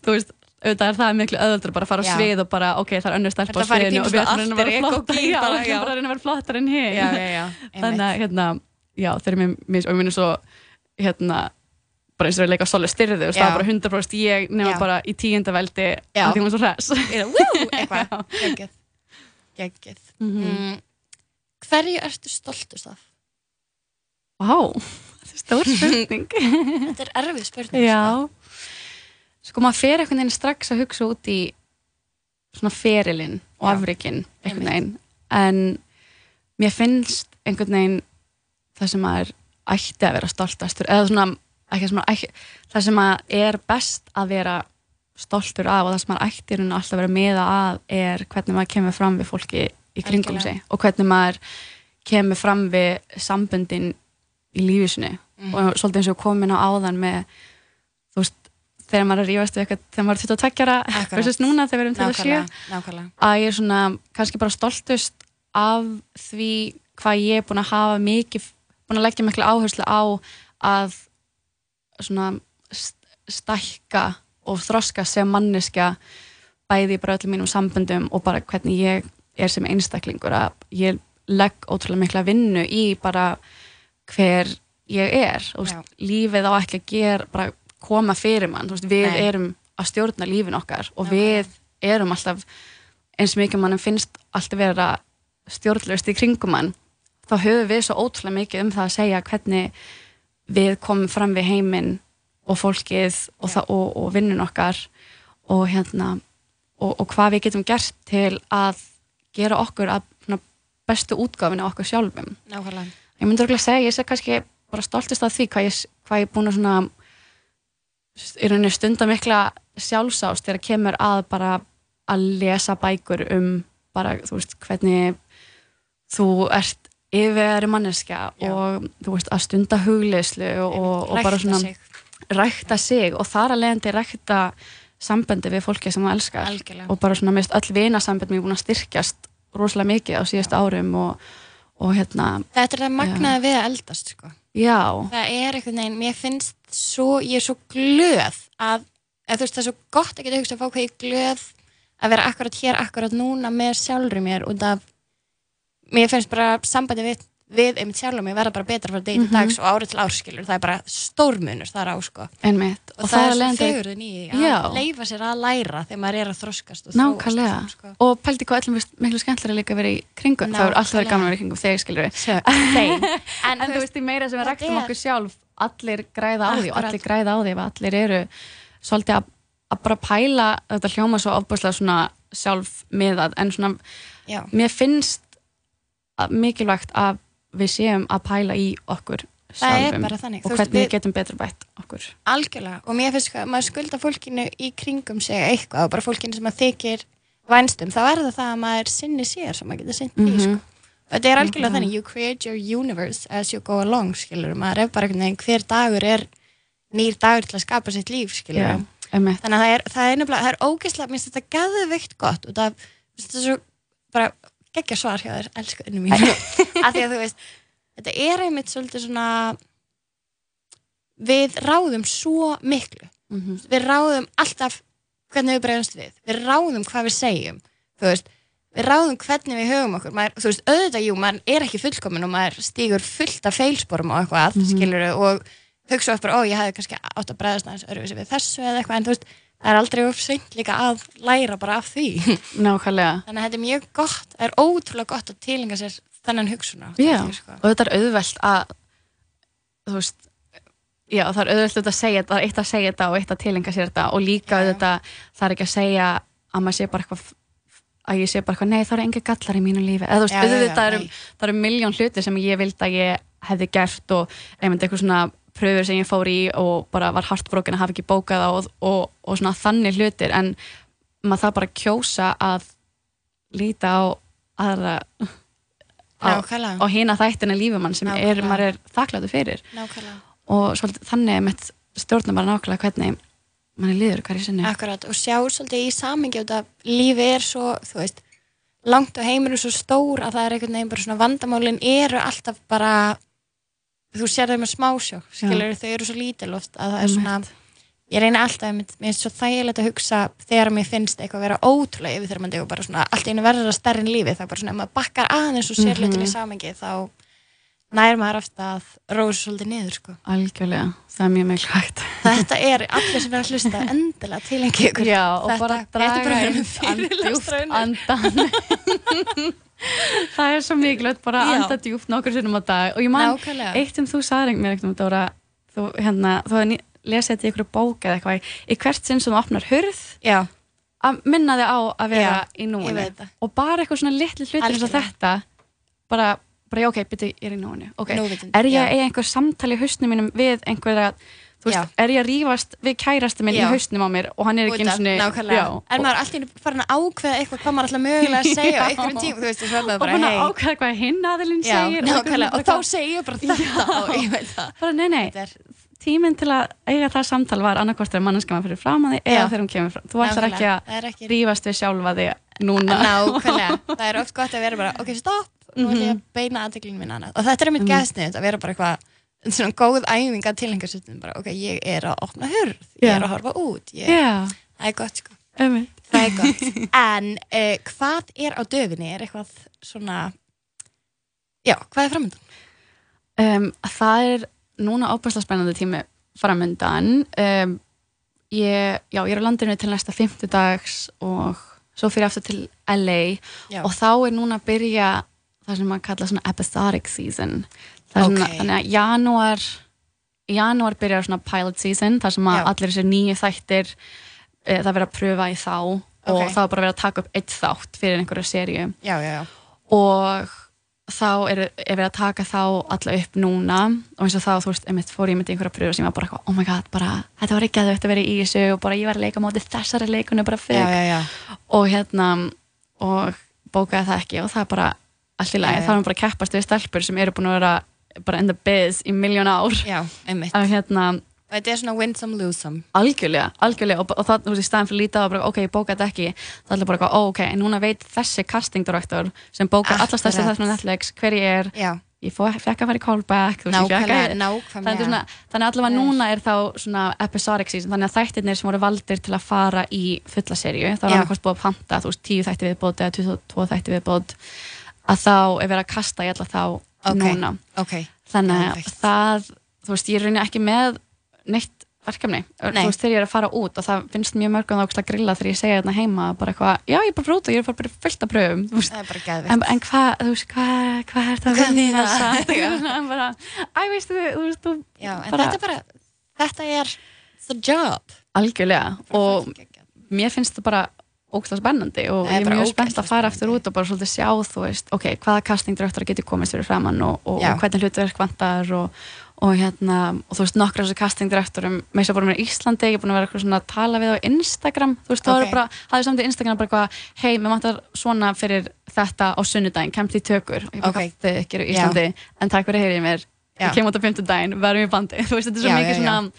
þú veist, auðvitað er það miklu auðvitað bara að fara á svið og bara, ok, það er önnur stelpa á sviðinu og við ætlum að vera flottar já, við ætlum bara að vera flottar en hér þannig að, hérna, já, þeir eru mér og ég minni svo, hérna bara eins og við leika soli styrðu, veist, það var bara 100% ég nema Já. bara í tíundaveldi að því hún var svo wú, eitthvað, geggið, geggið. Mm. Hverju ertu stoltust af? Vá, þetta er stór spurning. Þetta er erfið spurning. Sko maður fer einhvern veginn strax að hugsa út í svona ferilinn og afrikinn einhvern veginn en mér finnst einhvern veginn það sem maður ætti að vera stoltastur eða svona maður ætti, það sem maður er best að vera stoltur af og það sem maður ætti rauninni alltaf að vera meða að er hvernig maður kemur fram við fólki í kringum Algjörlega. sig og hvernig maður kemur fram við samböndin í lífisinu Mhm. og svolítið eins og komin á áðan með þegar maður er að rífast við eitthvað þegar maður er 22 ára versus núna þegar við erum 27 Nákvæmlega, nákvæmlega. að ég er svona kannski bara stoltust af því hvað ég er búin að hafa mikið búin að leggja miklu áherslu á að svona st- stækka og þroska sem manneskja bæði bara öllum mínum samböndum og bara hvernig ég er sem einstaklingur að ég legg ótrúlega mikla vinnu í bara hver ég er og Já. lífið á ekki að gera bara koma fyrir mann, veist, við Nei. erum að stjórna lífin okkar og Nákvæmlega. við erum alltaf eins mikið mannum finnst alltaf vera stjórnlaust í kringum mann þá höfum við svo ótrúlega mikið um það að segja hvernig við komum fram við heiminn og fólkið og, og, og vinnun okkar og hérna og, og hvað við getum gert til að gera okkur að bestu útgáfinu okkur sjálfum Nákvæmlega. ég myndi örgulega segja, ég sé kannski bara stoltist af því hvað ég, hvað ég er búin að í rauninni stunda mikla sjálfsást þegar kemur að bara að lesa bækur um bara, þú veist, hvernig þú ert yfirveri manneskja Já. og þú veist, að stunda hugleyslu og, og, og bara svona sig. rækta sig og þar að leiðandi rækta samböndi við fólki sem þú elskar Algjörlega. og bara svona mist öll vinasambönd mér er búin að styrkjast rosalega mikið á síðustu árum og, og hérna, Þetta er það magnaði við að eldast, sko. já Það er einhvern veginn, mér finnst svo, ég er svo glöð að, að þú veist, það er svo gott að geta hugsa að fá hvað ég glöð að vera akkurat hér, akkurat núna með sjálfur mér út af, mér finnst bara sambandi við, við einmitt sjálfur mér verða bara betra frá degi til dags og árið til árskilur, það er bara stórmunur þar á, sko. einmitt. Og, það, er svo fegurðin í að leifa sér að læra þegar maður er að þroskast og þróast og Nákvæmlega, svona, sko. og pældi hvað veist miklu skemmtilega líka að vera í kringum, það er alltaf verið gaman að vera í kringum þegar skilur við Same. En þú veist, því meira sem við ræktum okkur sjálf allir græða á því og allir græða á því ef allir eru svolítið að, að bara pæla þetta hljóma svo ofbúslega svona sjálfmiðað en svona, mér finnst að mikilvægt að við séum að pæla í okkur sjálfum og Þú veist, hvernig við getum betur bætt okkur Algjörlega og mér finnst að maður skulda fólkinu í kringum sig eitthvað og bara fólkinu sem að þykir vænstum, þá er það það að maður sinni sér sem maður getur sinni mm Mhm. sko. þetta er algjörlega Mhm. þannig you create your universe as you go along skilur, maður er bara hver dagur er nýr dagur til að skapa sitt líf skilur, einmitt. þannig að það er, það er er ógeðslega, minnst þetta geðveikt gott og það, þetta er svo bara geggja svar hjá þér, elsku unni mín. Af því að þú veist, þetta er einmitt svolítið svona við ráðum svo miklu. Við ráðum alltaf hvernig við bregðumst við. Við ráðum hvað við segjum. Þú veist, við ráðum hvernig við höfum okkur. Maður, þú veist, auðvitað, jú, maður er ekki fullkomin og maður stígur fullt af feilsporum og eitthvað, mm -hmm. og hugsa upp bara, ó, ég hefði kannski átt að bregðast við þessu eða eitthvað, en þú veist það er aldrei of seint líka að læra bara af því Nákvæmlega þannig að þetta er mjög gott, það er ótrúlega gott að tilinga sér þennan hugsun á Já, sko. og þetta er auðvelt að þú veist já, það er auðvelt að segja þetta, eitt að segja þetta og eitt að tilinga sér þetta og líka Já. auðvitað það er ekki að segja að maður sé bara eitthvað að ég sé bara eitthvað, nei það eru engi gallar í mínu lífi eða þú veist, auðvitað það eru miljón hluti sem ég vildi að ég hefði gert og einmitt eitthvað svona pröfur sem ég fór í og bara var hartbrókin að hafa ekki bókað á og, og, og svona þannig hlutir en maður það bara kjósa að líta á aðra á, á hina þættina lífumann sem er, maður er þakkláttu fyrir. Nákvæmlega. og svolítið, þannig mitt stjórnum bara nákvæmlega hvernig mann er líður hverju sinni. Akkurat, og sjá svolítið í samingi út að lífi er svo, þú veist langt heimur er svo stór að það er einhvern veginn bara svona vandamálin eru alltaf bara þú sér þau með smásjó skilur þau eru svo lítil oft að það er svona ég reyna alltaf, mér finnst svo þægilegt að hugsa þegar mér finnst eitthvað að vera ótrúlega yfirþyrmandi og bara svona allt einu verður að stærri en lífi þá bara svona ef maður bakkar aðeins og sér hlutin í samingi þá nær maður ofta að rósa svolítið niður sko. algjörlega, það er mjög mikilvægt. Þetta er allir sem er að hlusta endilega tilengi ykkur. Já, og bara er draga með inn and- djúpt fyrirlestrarinn. andan það er svo mikilvægt bara að anda djúpt nokkur sinnum á dag. Og ég man, Nákvæmlega. eitt sem þú sagði mér eitthvað, Dóra, þú hérna þú hefði lesið þetta í ykkur bók eða eitthvað í hvert sinn sem þú opnar hurð já, að minna þig á að vera Já, í núinu. og bara eitthvað svona litli hlutir eins og þetta bara, bara ok, byrju, ég er í núinu. Okay. Núvitund, er ég að eiga einhver samtali í hausnum mínum við einhverja þú veist, Já. er ég að rífast við kærasti minn Já. í hausnum á mér og hann er ekki sinni nákvæmlega. Já, er og, maður alltaf farin að ákveða eitthvað hvað maður alltaf mögulega að segja á Já. einhverjum tíma, veist, að og bara, búin að ákveða hvað hinn aðilinn já, segir nákvæmlega, og eitthvað þá segir ég bara þetta og ég veit það. Bara, nei, nei, er- tíminn til að eiga það samtal var annarkvort þegar manneskja maður fyrir fram að þig eða Já. þegar hún kemur fram. Þú ætlar ekki að ekki- rífast við sjálfa þig núna. Nákvæmlega, það er oft gott að vera bara ok, stopp, nú ætlum Að að svona góð æfinga til einhversutum bara, ok, ég er að opna hurð, ég er að horfa út ég, það er gott sko. Það er gott, en uh, hvað er á döfinni, er eitthvað svona já, hvað er framöndan? um, það er núna óbærslega spennandi tími framöndan um, ég, já, ég er á landinu til næsta fimmtudags og svo fyrir aftur til LA Já. og þá er núna að byrja það sem maður kalla svona episodic season það þannig að janúar í janúar byrjar svona pilot season þar sem að allir þessir nýju þættir e, það verður að pröfa í þá og Ok. þá er bara verið að taka upp eitt þátt fyrir einhverju já, og þá er, er verið að taka þá alla upp núna og eins og þá, þú veist, einmitt fór ég myndi einhverja pröfu sem var bara, eitthvað, oh my god, bara, þetta var ekki að þetta verið í þessu og bara ég var að leika móti þessari leikunu bara já. og hérna, og bókaði það ekki og það er bara lagi, já. þá erum bara að keppast við stelpur sem eru búin að vera bara in the biz í miljón ár. Já einmitt. Að hérna, og þetta er svona win some, lose some. Algjörlega, algjörlega. Og, og það, þú veist, í staðan fyrir á bara, ok, ég bóka þetta ekki það er allir bara, eitthvað, ó, ok, en núna veit þessi casting director sem bóka allast þessi þetta Netflix, hver ég er. Já, ég fó, fekk að fara í callback þannig, að allavega núna er þá svona episodic season, þannig að þættirnir sem voru valdir til að fara í fulla serju þá er Já. annarkvæmst búið að panta, þú veist, tíu þætti viðbót eða 22 þætti viðbót að þá er verið að kasta í alla þá Ok. núna, ok, þannig að Geðveikt. það, þú veist, ég er raunin ekki með neitt verkefni, Nei. þú veist, þegar ég er að fara út og það finnst mjög mörgum þá að grilla þegar ég segja þetta heima, bara eitthvað, já, ég er bara frá út og ég er bara fullt af pröfum, þú veist, það er en, en hvað, þú veist, hvað hva er það Hvað vinna það? En bara, æ, veistu, þú veist, þú já, bara- þetta er bara, þetta er the job. Algjörlega. Og mér finnst það bara ógæslega spennandi og ég er mjög spennt að fara spennandi. út og bara svolítið sjá, þú veist, ok, hvaða castingdirektor getur komist fyrir framann og, og, Já. og hvernig hlutverk vantar og, og hérna, og þú veist, nokkra þessu castingdirektorum, með þess að bara mér í Íslandi, ég er búin að vera eitthvað svona að tala við á Instagram, þú veist, þá Ok. er bara, hafði samt í Instagram bara eitthvað, hei, mér vantar svona fyrir þetta á sunnudaginn, kemst í tökur, og ég bara, Ok. okay. þið ekki eru í Já. Íslandi, en takk fyrir Já. Ég kem út á fimmtudaginn, verðum í bandi, þú veist, þetta er svo Já, mikið já, já. svona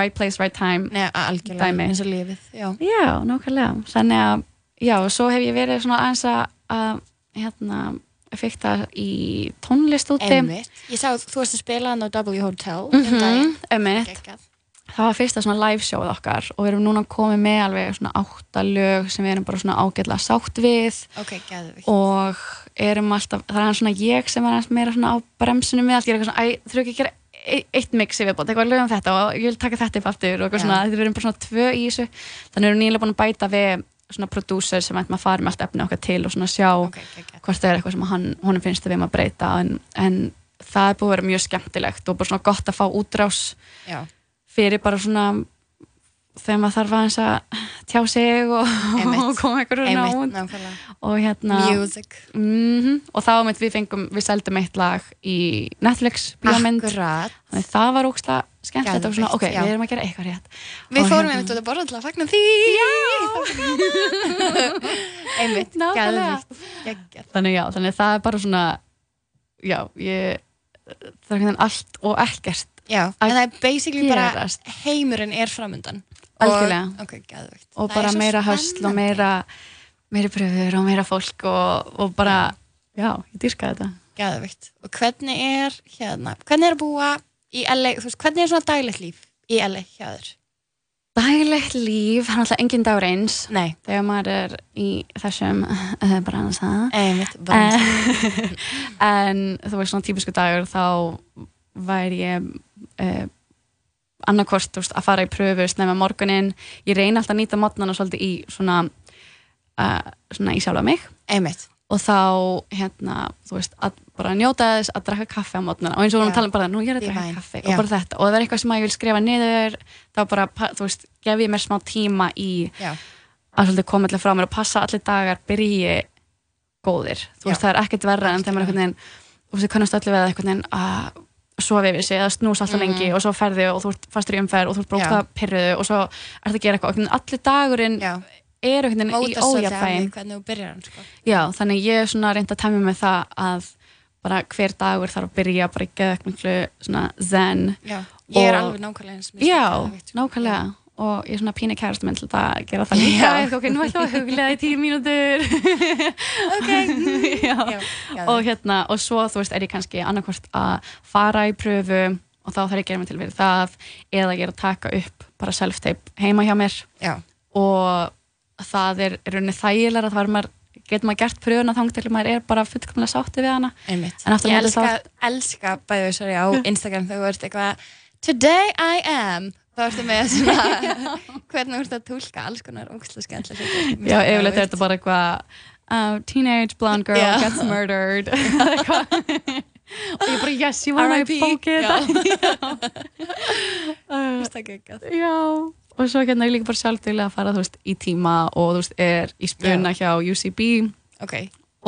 right place, right time, Nei, algjörlega, eins og lífið já, Já, nákvæmlega. Þannig að, já, svo hef ég verið svona aðeins að, hérna, fyrta í tónlist úti Einmitt. Ég sá, þú varst að spila hann á W Hotel um Mhm, daginn. Það var fyrsta svona live showð okkar og við erum núna komið með alveg svona átta lög sem við erum bara svona ágætlega sátt við Ok, gæðvikt. og erum alltaf, það er hann svona ég sem er meira svona á bremsunum með allt, ég er eitthvað svona, æ, þurfa ekki að gera e- eitt mixi viðbót, eitthvað lögum þetta og ég vil taka þetta upp aftur og eitthvað svona, þetta verðum bara svona tvö í þessu, þannig erum nýlega búin að bæta við svona prodúser sem ætlum að fara með allt efni okkar til og svona sjá Ok, geggjað. hvort það er eitthvað sem hann, honum finnst að við maður breyta en, en það er búið að vera mjög skemmtilegt og bara svona gott að fá útrás Já, fyrir bara svona þegar maður þarf aðeins að tjá sig og, og koma út nákvæmlega. og hérna mm og þá mitt við fengum, við seldum eitt lag í Netflix bíómynd þannig það var ógsta skemmtilegt og svona, ok, já. við erum að gera eitthvað rétt Við Og fórum hérna- einmitt út að borða til að fagna því. Já! einmitt, gæðvikt. Þannig já, þannig það er bara svona já, ég það er allt og ekkert Já, en það er basically bara gerast. heimurinn er framöndan. Algjörlega. Og, ok, gæðvikt. og bara meira hösl og meira meira pröfur og meira fólk og, og bara, já, ég dýrka þetta Gæðvikt. Og hvernig er hérna, hvernig er að búa í LA, þú veist, hvernig er svona daglegt líf í LA hjá þér? daglegt líf, það er alltaf engin dagur eins Nei, þegar maður er í þessum uh, bransa en, en þú veist svona típisku dagur þá væri ég uh, annarkvort þú veist, að fara í pröfu snemma morgunin, ég reyni alltaf að nýta mótnana svolítið í svona uh, svona í sjálfa mig. Einmitt. og þá hérna, veist, að bara njóta þess að drakka kaffe á mótnana og eins og að tala um bara, nú ég er að drakka kaffe Já. og bara þetta, og það er eitthvað sem ég vil skrifa niður þá bara, þú veist, gef ég mér smá tíma í Já, að svolítið koma allir frá mér og passa allir dagar byrji góðir, þú veist, Já. það er ekkert verra en þegar maður einhvern veginn, þú veist, kannast allir við að einhvern veginn að sofa yfir sig eða snúsa alltaf lengi og svo ferði og þú ert fastur í umferð og þú ert brókta pyrruðu og svo ert að gera eitthvað, og allir dagurinn já. er veginn í hann, sko. Þannig ég er svona reynd að temja með það að bara hver dagur þarf að byrja bara geða eitthvað svona zen Já, ég er alveg nákvæmlega eins. Já, sko. nákvæmlega og ég er svona pínu kærasta minn til að gera það líka. Eitthvað, ok, nú ætlum við að huglega í tíu mínútur. Ok. Já. Já, já, og hérna, og svo þú veist er ég kannski annarkvort að fara í pröfu og þá þarf ég að gera mig til fyrir það eða ég er að taka upp bara self-tape heima hjá mér. Og það er rauninni þægilega að það getur maður gert pröfuna þang til maður er bara fullkomlega sátti við hana. Einmitt. En aftur Ég elska, elska bæðið á Instagram þegar þú ert eitthvað Today I am þá ertu með svona hvernig þú ert að tólka alls konar ógæslega skemmtilega hluti. Já, yfirleitt er þetta bara eitthvað uh, teenage blonde girl Já. gets murdered Eitthvað. og ég bara yes, R.I.P. bókið Já. uh, Mér finnst það geggjað. Já, og svo hérna ég líka bara sjálfdeglega að fara þú veist, í tíma og þú veist, er í spuna hjá UCB Ok,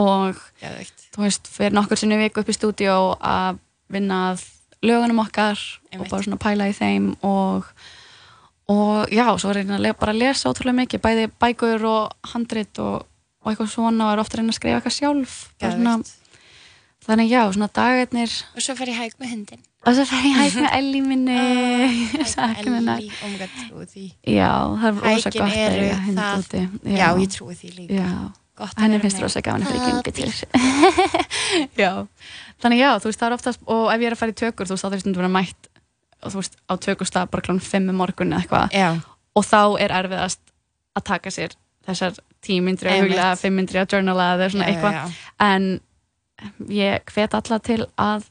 og geðveikt. þú veist, fyrir nokkur sinni í viku upp í stúdíó að vinna að lögunum okkar Einmitt. og bara svona pæla í þeim og og já, svo er le- bara að lesa ótrúlega mikið, bæði bækur og handrit og, og eitthvað svona og er ofta reyna að skrifa eitthvað sjálf svona, þannig já, svona dagarnir. Og svo fer ég hæg með hundin. og svo fer ég hægt með Elli minni. Sakna hennar Ellie, oh trúi því. já, það er Hækin gott að eiga hund það- úti. Já, ég trúi því líka. henni finnst með. rosa gaman að fyrir puppy. gengi til. já, þannig já, þú veist það er oftast og ef ég er að fara í tökur, þú veist þá þarf stundum að mætt og þú veist á tökustaf bara klán 5 um morgun eða eitthvað. Og þá er erfiðast að taka sér þessar tímyndri að Einmitt. huglega, fimmyndri að journala eða svona já, eitthvað. já, já. en ég hvet alla til að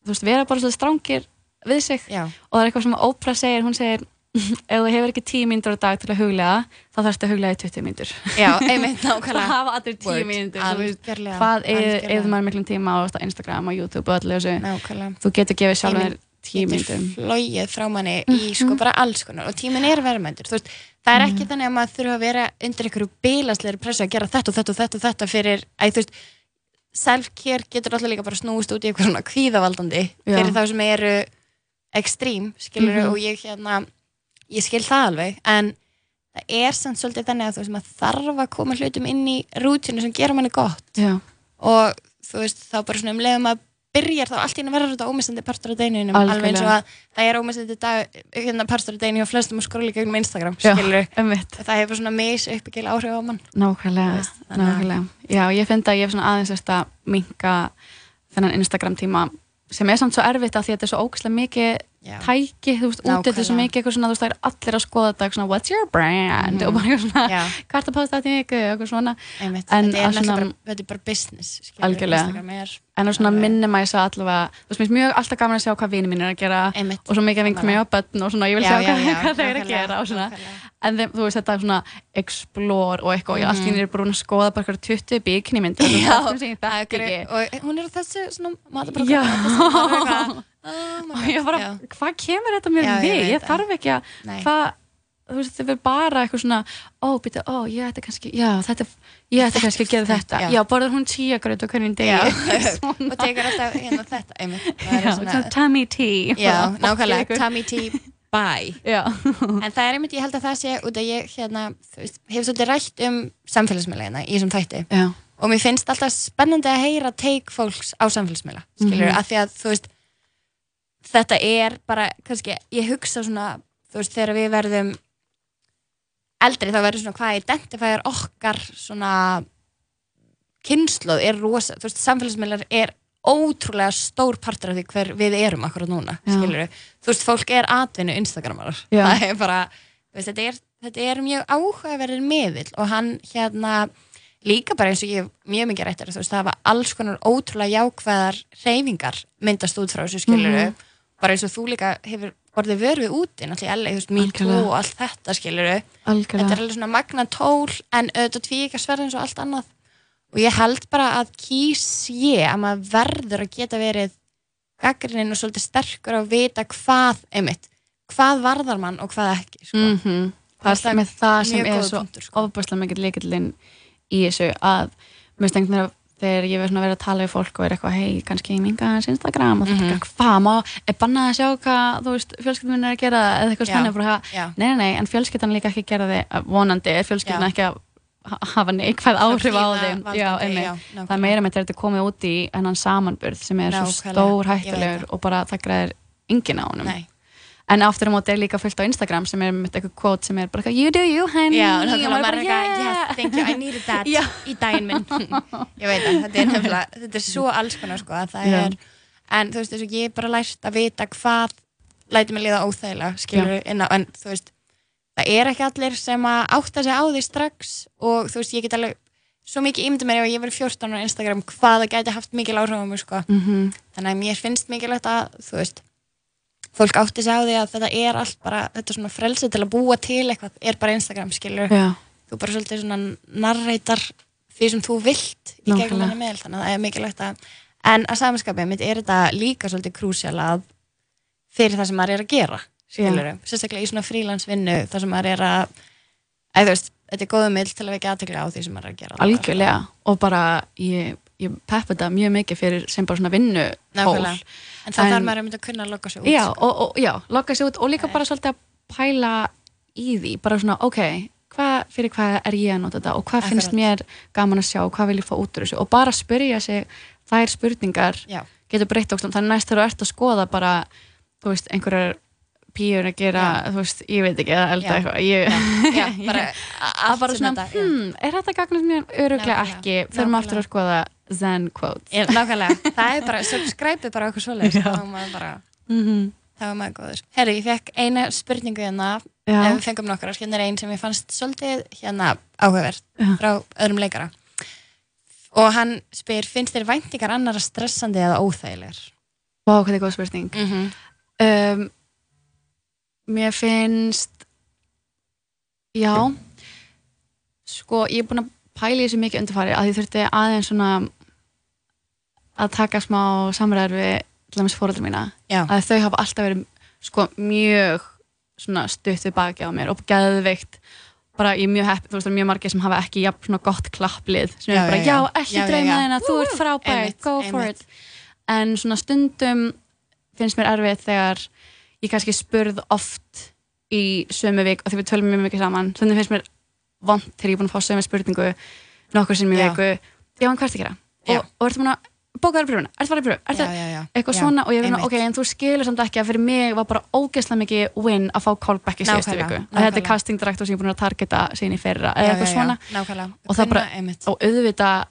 þú veist, vera bara svo strangir við sig. Og það er eitthvað sem Oprah segir, hún segir ef þú hefur ekki tíu mínútur á dag til að huglega þá þarfstu að huglega í 20 mínútur já, einmitt það nákvæmlega. hafa allir tíu Word. mínútur hvað eða maður miklum tíma á Instagram og YouTube og öllu þessu Nákvæmlega. þú getur gefið sjálf þér tíu getur mínútur flóið frá manni í sko bara alls konar og tíminn er verðmæntur það er ekki þannig að maður þurfa að vera undir einhverju bílasleiri pressu að gera þetta og þetta og þetta og þetta fyrir, að þú veist self-care getur alltaf líka bara snúist út í eitthvað svona kvíðavaldandi fyrir þá sem eru ekstrím, skilur Mhm. og ég hérna ég skil það alveg, en það er samt svolítið þannig að þú veist, maður þarf að koma hlutum inn í rútinu sem gera manni gott. Já, og þú veist, þá bara svona um leiðum að byrjar þá allt í henni verður þetta ómissandi partur á deginum alveg eins og að það er ómissandi dag, hérna, partur á deginu og flestum að skróla gegnum Instagram skilur það hefur svona mis uppbyggil áhrif á mann. Nákvæmlega, veist, að- nákvæmlega. Já, ég finn að ég hef svona aðeins að minka þennan Instagram tíma sem er samt svo erfitt að því að þetta er svo ógæslega mikið Já. tæki, þú veist, út þetta er svo mikið eitthvað svona, þú veist, það er allir að skoða þetta svona, what's your brand, og bara eitthvað svona er það að posta þetta í viku, eitthvað svona. Einmitt, En þetta, er að náttúrulega bara, þetta er bara business skilur, Algjörlega. Er en að svona alveg- minimæsa allavega þú veist, mér finnst mjög alltaf gaman að sjá hvað vinið mín er að gera Einmitt. og svo mikið vinkum ég á börn og svona, ég vil Já, sjá já, hvað, þau eru að gera og svona. En þeim, þú veist, þetta er svona explore og eitthvað, og ég allt í henni er bara að skoða bara eitthvað 20 bikini myndir ég það og hún er á þessu svona matabrók Já. oh og ég bara, hvað kemur þetta mér Já, ég við? Ég, það. þarf ekki að, hvað, þú veist, þau verður bara eitthvað svona, ó, býta, ó, ég ætti kannski, já, þetta, ég ætti kannski að gera þetta. Já. Já, borður hún tíagröð og hvernig degi. og tekur alltaf hérna þetta. Það tummy tea. já, nákvæmlega, tummy tea Já, en það er einmitt, ég held að það sé út að ég hérna, hefur svolítið rætt um samfélagsmiðlega í þessum þætti. Já, og mér finnst alltaf spennandi að heyra take fólks á samfélagsmiðla skilur, Mhm. af því að þú veist þetta er bara, kannski ég hugsa svona, þú veist, þegar við verðum eldri þá verður svona hvað identifæjar okkar svona kynnslóð er rosa, þú veist, samfélagsmiðlar er ótrúlega stór partur af því hver við erum akkurat núna, Já. skilur þú veist, fólk er atvinnu Instagramarar það er bara, veist, þetta er, þetta er mjög áhugaverðir miðill og hann hérna líka bara eins og ég mjög mikið rættir, þú veist, það hafa alls konar ótrúlega jákvæðar reyfingar myndast út frá þessu skiluru Mhm. bara eins og þú líka hefur orðið vörfið úti náttúrulega þú veist, Me Too Algjörlega. og allt þetta skiluru þetta er alveg svona magna tól en auðvitað tví ekki að sverða eins og allt annað og ég held bara að kýs ég að maður verður að geta verið gaggrinin og svolítið sterkur að vita hvað, einmitt hvað varðar mann og hvað ekki sko. Mm Það Það er með það sem mjög er svo sko. ofbærslega mikill leikillinn í þessu að mér stengt mér að þegar ég verð svona að vera að tala við fólk og er eitthvað, hei, kannski ég minga hans Instagram og þetta er hvað, má, er bannað að sjá hvað, þú veist, fjölskyldun minn er að gera eða eitthvað eitthvað, Já. nei, nei, nei, en fjölskyldan líka ekki gera þig, vonandi er fjölskyldan ekki að hafa neikvæð áhrif á þeim, já, já, það er meira með þetta er komið út í hennan samanburð sem er svo Nákvæmlega, stór veit hættulegur það. og bara það græðir enginn á honum. Nei. en aftur á móti er líka fullt á Instagram sem er með eitthvað quote sem er bara you do you honey. Já, og maður bara, yeah. yes, thank you, I needed that í daginn minn. Ég veit að þetta er nefnilega, þetta er svo alls konar sko, að er, en þú veist þess að ég er bara lært að vita hvað læti mig liða óþægilega, skilur á, en þú veist, það er ekki allir sem að átta sig á því strax og þú veist, ég get alveg svo mikið ímynda mér ef ég verið 14 á Instagram hvað það gæti haft mikil áhrif á mig sko. Mhm. þannig að mér finnst mikilvægt að þú veist, fólk átti sig á því að þetta er allt bara, þetta er svona frelsi til að búa til eitthvað, er bara Instagram skilur Já, þú bara svolítið svona narreitar því sem þú vilt í gegnum henni meðal þannig að það er mikilvægt að en að samanskapið mitt er þetta líka svolítið krúsjál að fyrir það sem maður er að gera skilur sérstaklega í svona frílansvinnu það sem maður er að eða þú veist, þetta er góðum mill til að vekja aðtekla á því sem maður er að gera algjörlega. Og bara ég, ég peppa þetta mjög mikið fyrir sem bara svona vinnu Nákvæmlega. en þá En- þarf maður að mynda að kunna að lokka sig út. Já, sko. og, og já, lokka sér út og líka bara svolítið að pæla í því, bara svona, ok hvað, fyrir hvað er ég að nota þetta? Og hvað finnst mér gaman að sjá? Og hvað vil ég fá út úr þessu? Og bara spyrja sig þær spurningar Já. getur breytt okkur, þannig næst þegar þú ert að skoða bara, þú veist, einhverjar píur að gera, þú veist, ég veit ekki að elda Já. eitthvað, ég Já, bara svona, já. hmm, er þetta gagnast mér öruglega ekki, maður aftur að skoða zen quotes nákvæmlega, það er bara, subscribe bara okkur Já. þá er maður bara mm -hmm. þá er maður góður. Herri, ég fekk eina spurningu hérna, Já. ef við fengum nokkrar, hérna er einn sem ég fannst svolítið hérna áhugavert Já. frá öðrum leikara og hann spyr, finnst þér væntingar annara stressandi eða óþægilegar? Vá, hvað er góð spurning Mm -hmm. um, Mér finnst Já Sko, ég er búin að pæla í þessu mikið undirfari að ég þurfti aðeins svona að taka smá samræður við til dæmis fóröldur mína. Já. að þau hafa alltaf verið sko mjög svona stutt við baki á mér og geðveikt bara ég er mjög hepp, þú veist það er mjög margir sem hafa ekki jafn svona gott klapplið sem er bara, já, já, ekki drauma þina, þú ert frábær Einmitt, go for it. En svona stundum finnst mér erfið þegar ég kannski spurð oft í sömu vik og því við tölum mjög mikið saman stundum finnst mér vond þegar ég er búin að fá sömu spurningu nokkur í Já. viku já, en hvað ertu að gera? Já. Og, og ertu búin að bókaður pröfuna, ert farið pröfu, ert Já, það já, já. eitthvað Já, svona og ég einmitt. ok, en þú skilur samt ekki að fyrir mig var bara ógeðslega mikið win að fá callback í síðustu viku að þetta er casting director sem ég er búin að targeta síðan í fyrra, Já, eða já, eitthvað já, svona nákvæmlega. Og það bara- og auðvitað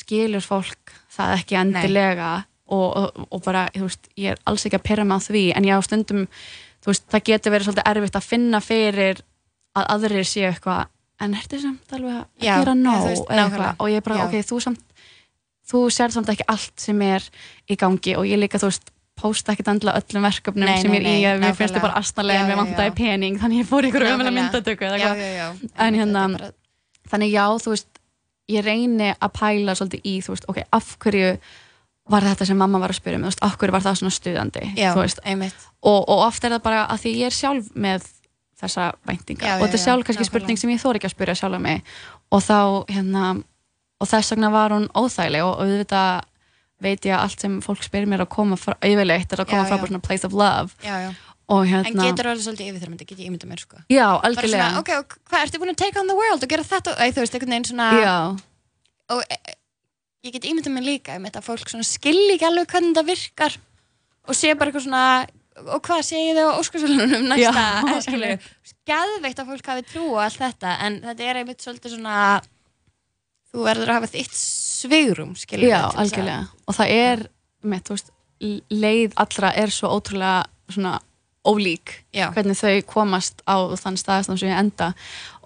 skilur fólk það ekki endilega og, og, og bara, þú veist, ég er alls ekki að pyrra mig á því, en ég á stundum þú veist, það getur verið svolítið erfitt að finna fyrir að aðrir séu eitthvað en ertu samt alveg að gera nóg og ég er bara, Já. ok, þú samt þú sér samt ekki allt sem er í gangi og ég líka, þú veist posta ekkert endilega öllum verkefnum sem ég er í, nei, að mér finnst nákvæmlega. þið bara astanlega, mér já, vantaði já. pening þannig ég fór ykkur Já, eitthvað. já, já. En hérna, þetta er bara- þannig já, þú veist ég reyni að pæla svolítið í þú veist, ok, af hverju var þetta sem mamma var að spyrja mig, þú veist, hverju var það svona stuðandi Já, þú veist, og, og oft er það bara að því ég er sjálf með þessa væntingar. Já, og þetta er sjálf kannski spurning sem ég þór ekki að spyrja sjálf mig. Og þá, hérna og þess vegna var hún óþægileg og auðvitað veit ég að allt sem fólk spyrir mér að koma frá, yfirleitt er að koma frá svona place of love. Og En hérna, getur það svolítið yfirþyrmandi, get ég ímyndað mér, sko. já, Bara algjörlega. svona, ok, og hvað, ertu búin að take on the world og gera þetta? Æ, þú veist, einhvern veginn svona... já, og e, e, ég get ímyndað mér líka um þetta að fólk skilji ekki alveg hvernig það virkar og sé bara eitthvað svona og hvað segir þau á óskarsvölunum næsta geðveikt að fólk hafi trú og allt þetta en þetta er einmitt svolítið svona þú verður að hafa þitt skilur Já, algjörlega. Og það er, með, þú veist, leið allra er svo ótrúlega svona ólík Já. hvernig þau komast á þann staðastan sem ég enda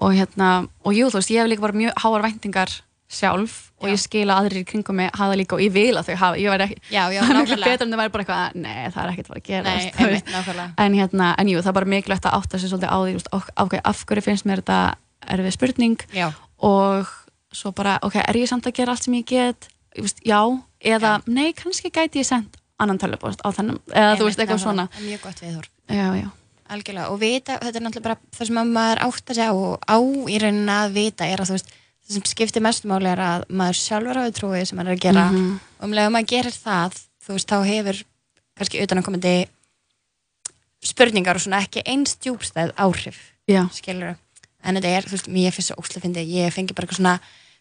og hérna, og jú, þú veist, ég hef líka bara mjög háar væntingar sjálf og Já. ég skil að aðrir í kringum mig hafa líka og ég vil að þau hafa, ég væri ekki Já, já, það er miklu betur en það væri bara eitthvað, nei, það er ekkert að fara að gera Nei, einmitt, en hérna, en jú, það er bara mikilvægt að átta sig svolítið á því, þú ok, ok, af hverju finnst mér þetta erfið spurning? Já, og svo bara, ok, er ég samt að gera allt sem ég get, ég veist, já. Eða, nei, kannski gæti ég sendt annan tölvupost á þennum, eða þú veist, einmitt, eitthvað svona. Mjög gott já, já, algjörlega. Og vita, þetta er náttúrulega bara það sem að maður átt að segja og á í rauninni að vita er að þú veist það sem skiptir mest máli er að maður sjálfur hafi trúið sem maður er að gera. Mhm. og um leið að maður gerir það þú veist, þá hefur kannski utanakomandi spurningar og svona ekki eins djúbstæð áhrif já, skilur en þetta er, þú veist, mér finnst það óslega fyndið. Ég fengi bara eitthvað svona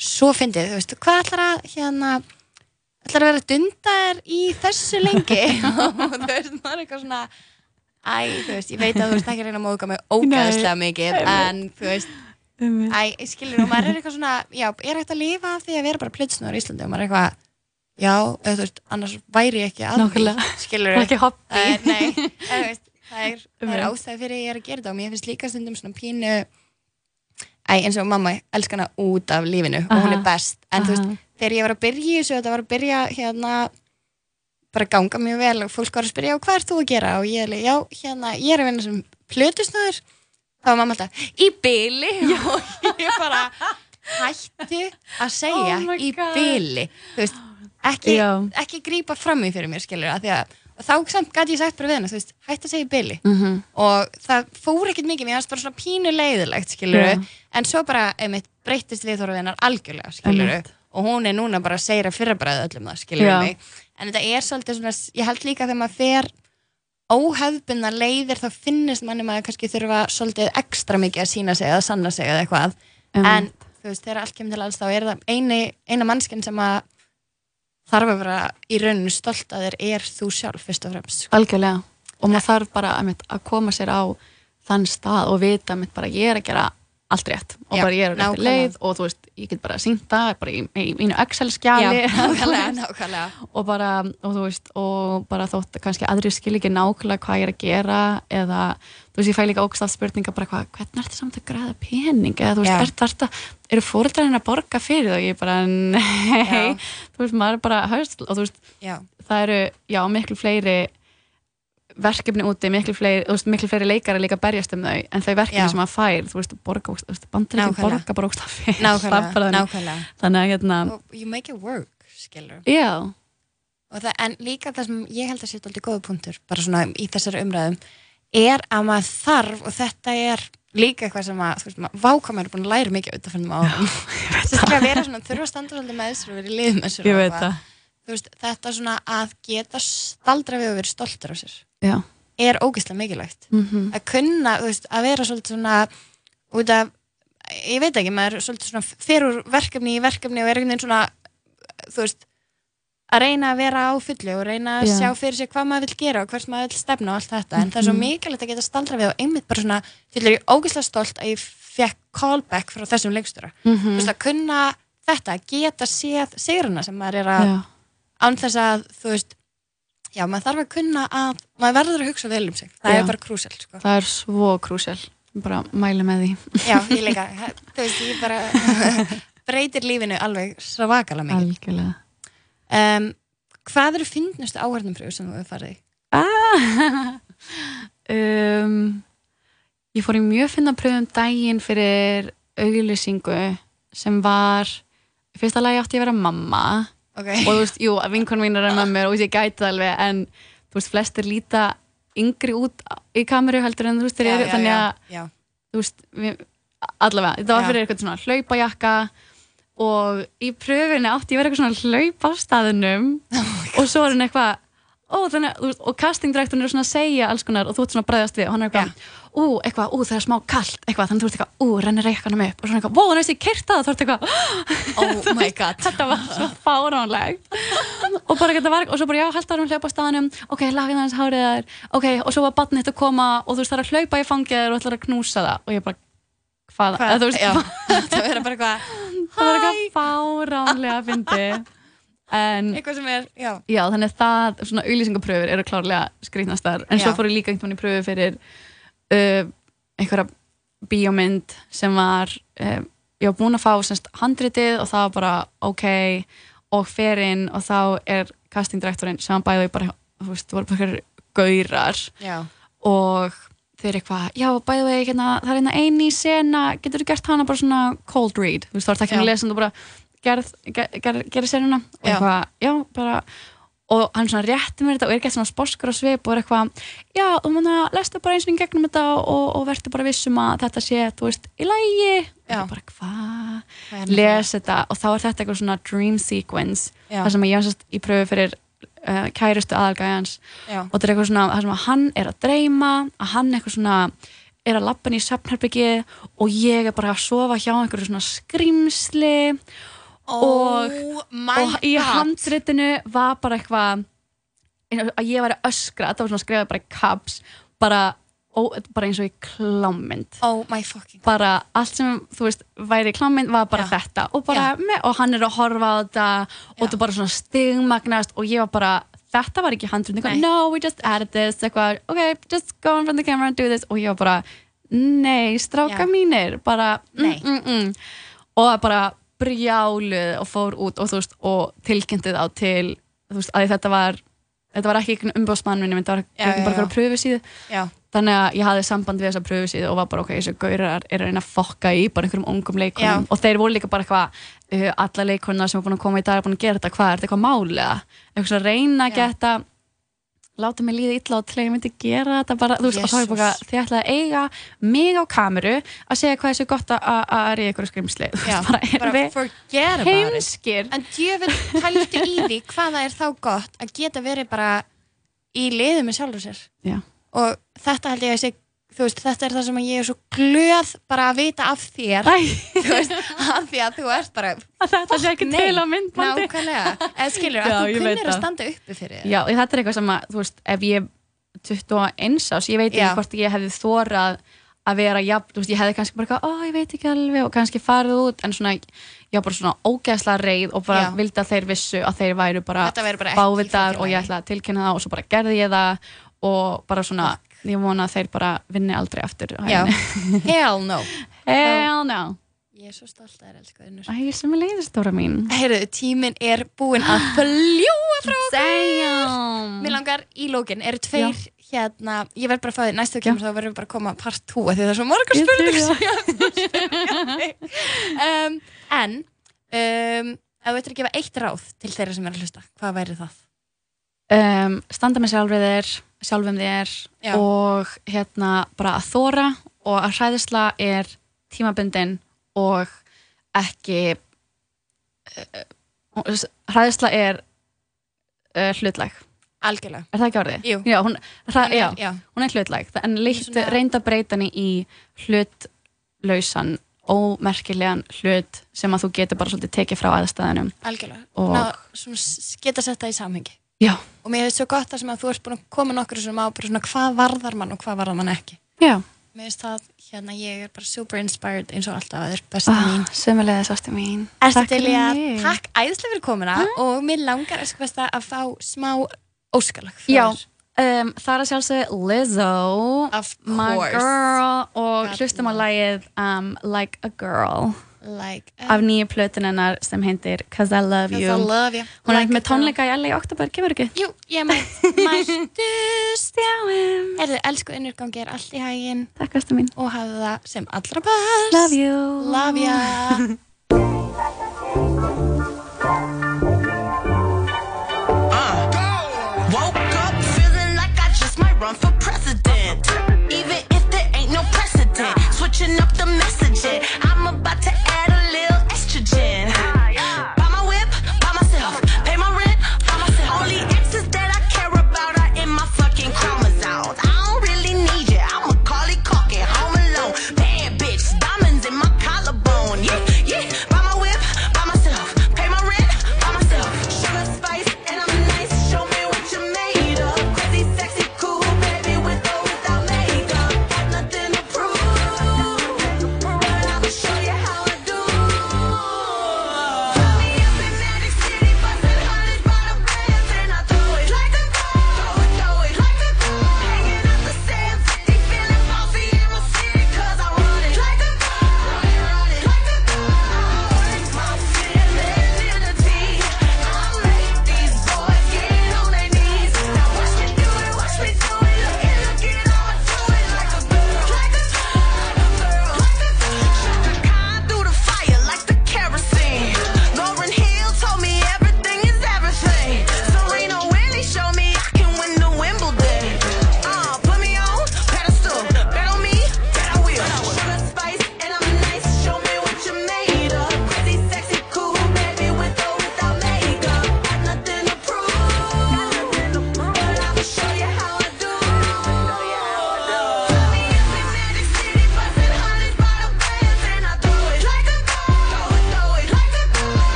svo fyndið, þú veist, hvað ætlar að hérna, ætlar að vera dundar í þessu lengi? Og þú veist, maður er eitthvað svona æ, þú veist, ég veit að þú veist ekki reyna að móðga mig ógæðslega mikið en þú veist, æ, skilur og maður er eitthvað svona, já, er hægt að lifa af því að vera bara plötsnur í Íslandi? Og maður er eitthvað já, þú veist, annars væri ég ekki að Nákvæmlega. því, skilur það er ekki Það er, nei, þú veist, það er, það er ástæði fyrir ég er að gera þetta og mér finnst líka stundum svona pínu Æ, eins og mamma elskar hana út af lífinu og hún er Aha. best. En þú veist, Aha. þegar ég var að byrja í þessu þetta var að byrja hérna bara ganga mjög vel og fólk var að spyrja "Já, hvað er þú að gera? Og ég já, hérna, ég er að vinna sem plötusnöður þá var mamma alltaf, í byli og ég bara hættu að segja Oh í byli þú veist, ekki, ekki grípa fram í fyrir mér skilur að því að þá samt gæti ég sagt bara við hennar, þú veist, hættu að segja í byli Mhm. og það fór ekkert mikið mér fannst bara svona pínu leiðilegt skilur Já. en svo bara einmitt breyttist viðhorfið hennar algjörlega skilur Einmitt. og hún er núna bara að segja fyrrabræði öllum það skilur mig. En þetta er svolítið svona, ég held líka þegar maður fer óhefbunna leiðir þá finnist manni maður kannski þurfa svolítið ekstra mikið að sína sig eða sanna sig eða eitthvað. En þú veist, þegar allt kemur til alls þá er það eini, eina mannskinn sem að þarf að vera í rauninu stolt að þér er þú sjálf fyrst og fremst sko. algjörlega. Og maður þarf bara einmitt, að koma sér á þann stað og vita bara ég er að gera allt rétt. Og Já, bara ég er á rétti leið og þú veist, ég get bara syngt það bara í, í mínu Excel-skjali. Og bara, og þú veist, og bara þótt að kannski aðri skil ekki nákvæmlega hvað ég er að gera eða, þú veist, ég fæ líka ógstaf spurninga bara hvað, hvernig ertu samt að græða pening? Eða þú veist, Já. er þetta, eru fóreldrarinn að borga fyrir það? Ég bara, nei. Þú veist, maður er bara höst og þú veist, já, það eru, já, miklu fleiri verkefni úti, miklu fleiri, þú veist, miklu fleiri leikari líka að berjast um þau, en þau verkefni Já. sem maður fær, þú veist, borga, Nákvæmlega. borga bara fyrir nákvæmlega, nákvæmlega. Þannig að, hérna, you make it work, skilur já. Og það, en líka það sem ég held að sé alltaf góða punktur, bara svona í þessari umræðum er að maður þarf og þetta er líka eitthvað sem að veist, maður, vákamar er búin að læra mikið auðvitað fyrir árum. Sérstaklega að vera svona, þurfa að standa svolítið með þessu og vera í lið með þessu veist, þetta svona að geta staldra við og vera stoltur á sér já er ógeðslega mikilvægt mm að kunna, þú veist, að vera svolítið svona út af, ég veit ekki maður er svolítið svona fer úr verkefni í verkefni og er veginn svona þú veist, að reyna að vera á fullu og reyna að Já. sjá fyrir sig hvað maður vil gera og hvert maður vil stefna og allt þetta en það er svo Mhm. mikilvægt að geta staldra við og einmitt bara svona, fyllir ég ógeðslega stolt að ég fekk callback frá þessum leikstjóra þú Mhm. veist að kunna þetta, geta séð sigruna sem maður er að Já. án þess að, þú veist já, maður þarf að kunna að maður verður að hugsa vel um sig, það Já. er bara krúsel sko. það er svo krúsjál bara mæli með því já, ég líka, þú veist, ég bara breytir lífinu alveg svakalega mikið algjörlega um, hvað eru fyndnustu áhörnum frá sem þú hefur farið í? ah. um, ég fór í mjög finna pröfum daginn fyrir auglýsingu sem var fyrsta lagi átti ég að vera mamma ok, og þú veist, jú, vinkon mín er að mömmur og ég gæti það alveg en þú veist, flestir líta yngri út í kameru heldur en þú veist, þeir eru þannig að já, þú veist, við, allavega, þetta var Já. fyrir eitthvað svona hlaupajakka og í pröfunni átti ég vera eitthvað svona hlaup á staðunum og svo er hann eitthvað ó, þannig, veist, og castingdirektorinn er svona að segja alls konar og þú ert svona að bregðast við og hann er eitthvað, ú, eitthvað, ú, það er smá kallt eitthvað, þannig þú ert eitthvað, ú, rennir reikkanum upp og svona eitthvað, vó, þannig að ég kert það, þú ert eitthvað oh my god. þetta var svo fáránlegt og bara þetta var, og svo bara já, held að hann hlaupa á staðanum ok, lagið hans hárið þær ok, og svo var barnið þetta að koma og þú veist það er að hlaupa í fangið þær og ætlar að knúsa það. Og ég bara, hvað, eða, þú veist, það verður bara eitthvað það var eitthvað fáránlega að fyndi en er, já, já, þannig að það, svona auðlýsingapröfur eru klárlega skrýtnastar, en svo Já. fór ég líka einhvern veginn í pröfu fyrir uh, einhverja bíómynd sem var uh, ég var búin að fá semst handritið og það var bara ok og fer inn og þá er castingdirektorinn sem bæði bara, þú veist, voru bara gaurar já, og þeir eitthvað, já, bæði hérna, það er hérna eini sena, getur þú gert hana bara svona cold read, þú veist, þá er ekki Já. að lesa þú bara gerð, gerð, gerð, gerð senuna og eitthvað, já, bara og hann svona rétti mér þetta og er gett svona sposkur og svip og er eitthvað, já, þú múna lestu bara eins og í gegnum þetta og, og verður bara vissum að þetta sé, þú veist, í lægi og Já. ég bara, hvað er les þetta og þá er þetta eitthvað svona dream sequence Já. þar sem ég var sérst í pröfu fyrir uh, kærustu aðalgæjans já, og þetta er eitthvað svona þar sem að hann er að dreyma að hann eitthvað svona er að lappa inn í svefnherbyggi og ég er bara að sofa hjá einhverju svona skrimsli Og- my og í god. handritinu var bara eitthvað að ég var að öskra, þetta var svona skrifað bara í caps bara, bara eins og í klámynd. Oh bara allt sem þú veist væri í klámynd var bara Já. þetta. Og, bara, með, og hann er að horfa á þetta og þetta bara svona stigmagnast og ég var bara þetta var ekki Nei. no we just added this. Eitthvað, ok, just go in front of the camera and do this. Og ég var bara, nei stráka Já. mínir, bara mm, mm, mm. og það bara brjáluð og fór út og veist, og tilkynnti þá til veist, að þetta var þetta var ekki umbóðsmann minni, þetta var Já, já, bara fyrir pröfu síðu já, þannig að ég hafði samband við þessa pröfusíð og var bara ok, þessu gaurar er að reyna að fokka í bara einhverjum ungum leikonum og þeir voru líka bara eitthvað uh, alla leikonar sem er búin að koma í dag er búin að gera þetta. Hvað, er þetta eitthvað málega eitthvað að reyna að geta láta mig líða illa og til að ég myndi gera þetta bara, þú veist, og þá er ég bara Jesus. þið ætlaði að eiga mig á kameru að segja hvað þessu gott að er í einhverju skrimsli já bara erum við heimskir en djöfum pæltu í því hvaða er þá gott að geta verið bara í liðu með sjálfur sér Já. og þetta held ég að sé þú veist, þetta er það sem ég er svo glöð bara að vita af þér þú veist, af því að þú ert bara að þetta sé ekki til á myndbandi nákvæmlega, eða skilur Já, að þú kunnir að það. standa uppi fyrir þér Já, og þetta er eitthvað sem að, þú veist, ef ég 21 ás, ég veit Já. ekki hvort ég hefði þórað að vera jafn, þú veist, ég hefði kannski bara eitthvað, ó, ég veit ekki alveg og kannski farið út, en svona, ég var bara svona ógeðslega reið og bara Já. vildi að þeir vissu að þeir væru bara Þetta væri bara ekki í fucking og ég lagi. ætla að tilkynna það og svo bara gerði ég það og bara svona, ég vona að þeir bara vinni aldrei aftur Já. hell no Hell no. ég er svo stolt að Unnur Æ, sem er leiðistóra mín. heyrðu, tíminn er búinn að fljúa frá okkur. Mér langar í lókin, eru tveir hérna, ég verð bara að fá því, næstu kemur þá verðum við bara að koma part 2 því það er svo að spyrja þig. um, En um, ef þú veitir að gefa eitt ráð til þeirra sem er að hlusta, hvað væri það? um, standa með sjálfur þér sjálfum þér Já. og hérna bara að þóra og að hræðisla er tímabundin og ekki uh, hræðisla er uh, hlutlæg Algjörlega er það ekki orðið? Jú. Já, hún, er- já, já. hún er hlutlæg en Svona- reynda breyta henni í hlutlausan ómerkilegan hlut sem að þú getur bara svolítið tekið frá aðstæðunum algjörlega Og- Ná, svona, geta sett það í samhengi Já, og mér finnst svo gott það sem að þú ert búin að koma nokkur sem á svona hvað varðar mann og hvað varðar mann ekki? Já. Mér finnst það, hérna, ég er bara super inspired eins og alltaf að þér besta mín. Sömulegði sástu mín. Ertu Takk til fyrir að takk æðislega fyrir komuna og mér langar að skvesta að fá smá óskalag Já, um, það er sjálfsög Lizzo Of My course. girl og hlustum á lagið um, Like a Girl like af nýju plötun hennar sem heitir Cause I Love Cause You. I love you. Hún er Like með a girl. tónleika í LA í oktober, kemur ekki? Jú, ég mætt Mættust Stjáum Erðu, elsku innurgangi er allt í hægin Takk aðstu mín. Og hafðu það sem allra best. Love you. Love ya. Woke up feeling like I just might run for president. Even if there ain't no precedent. Switching up the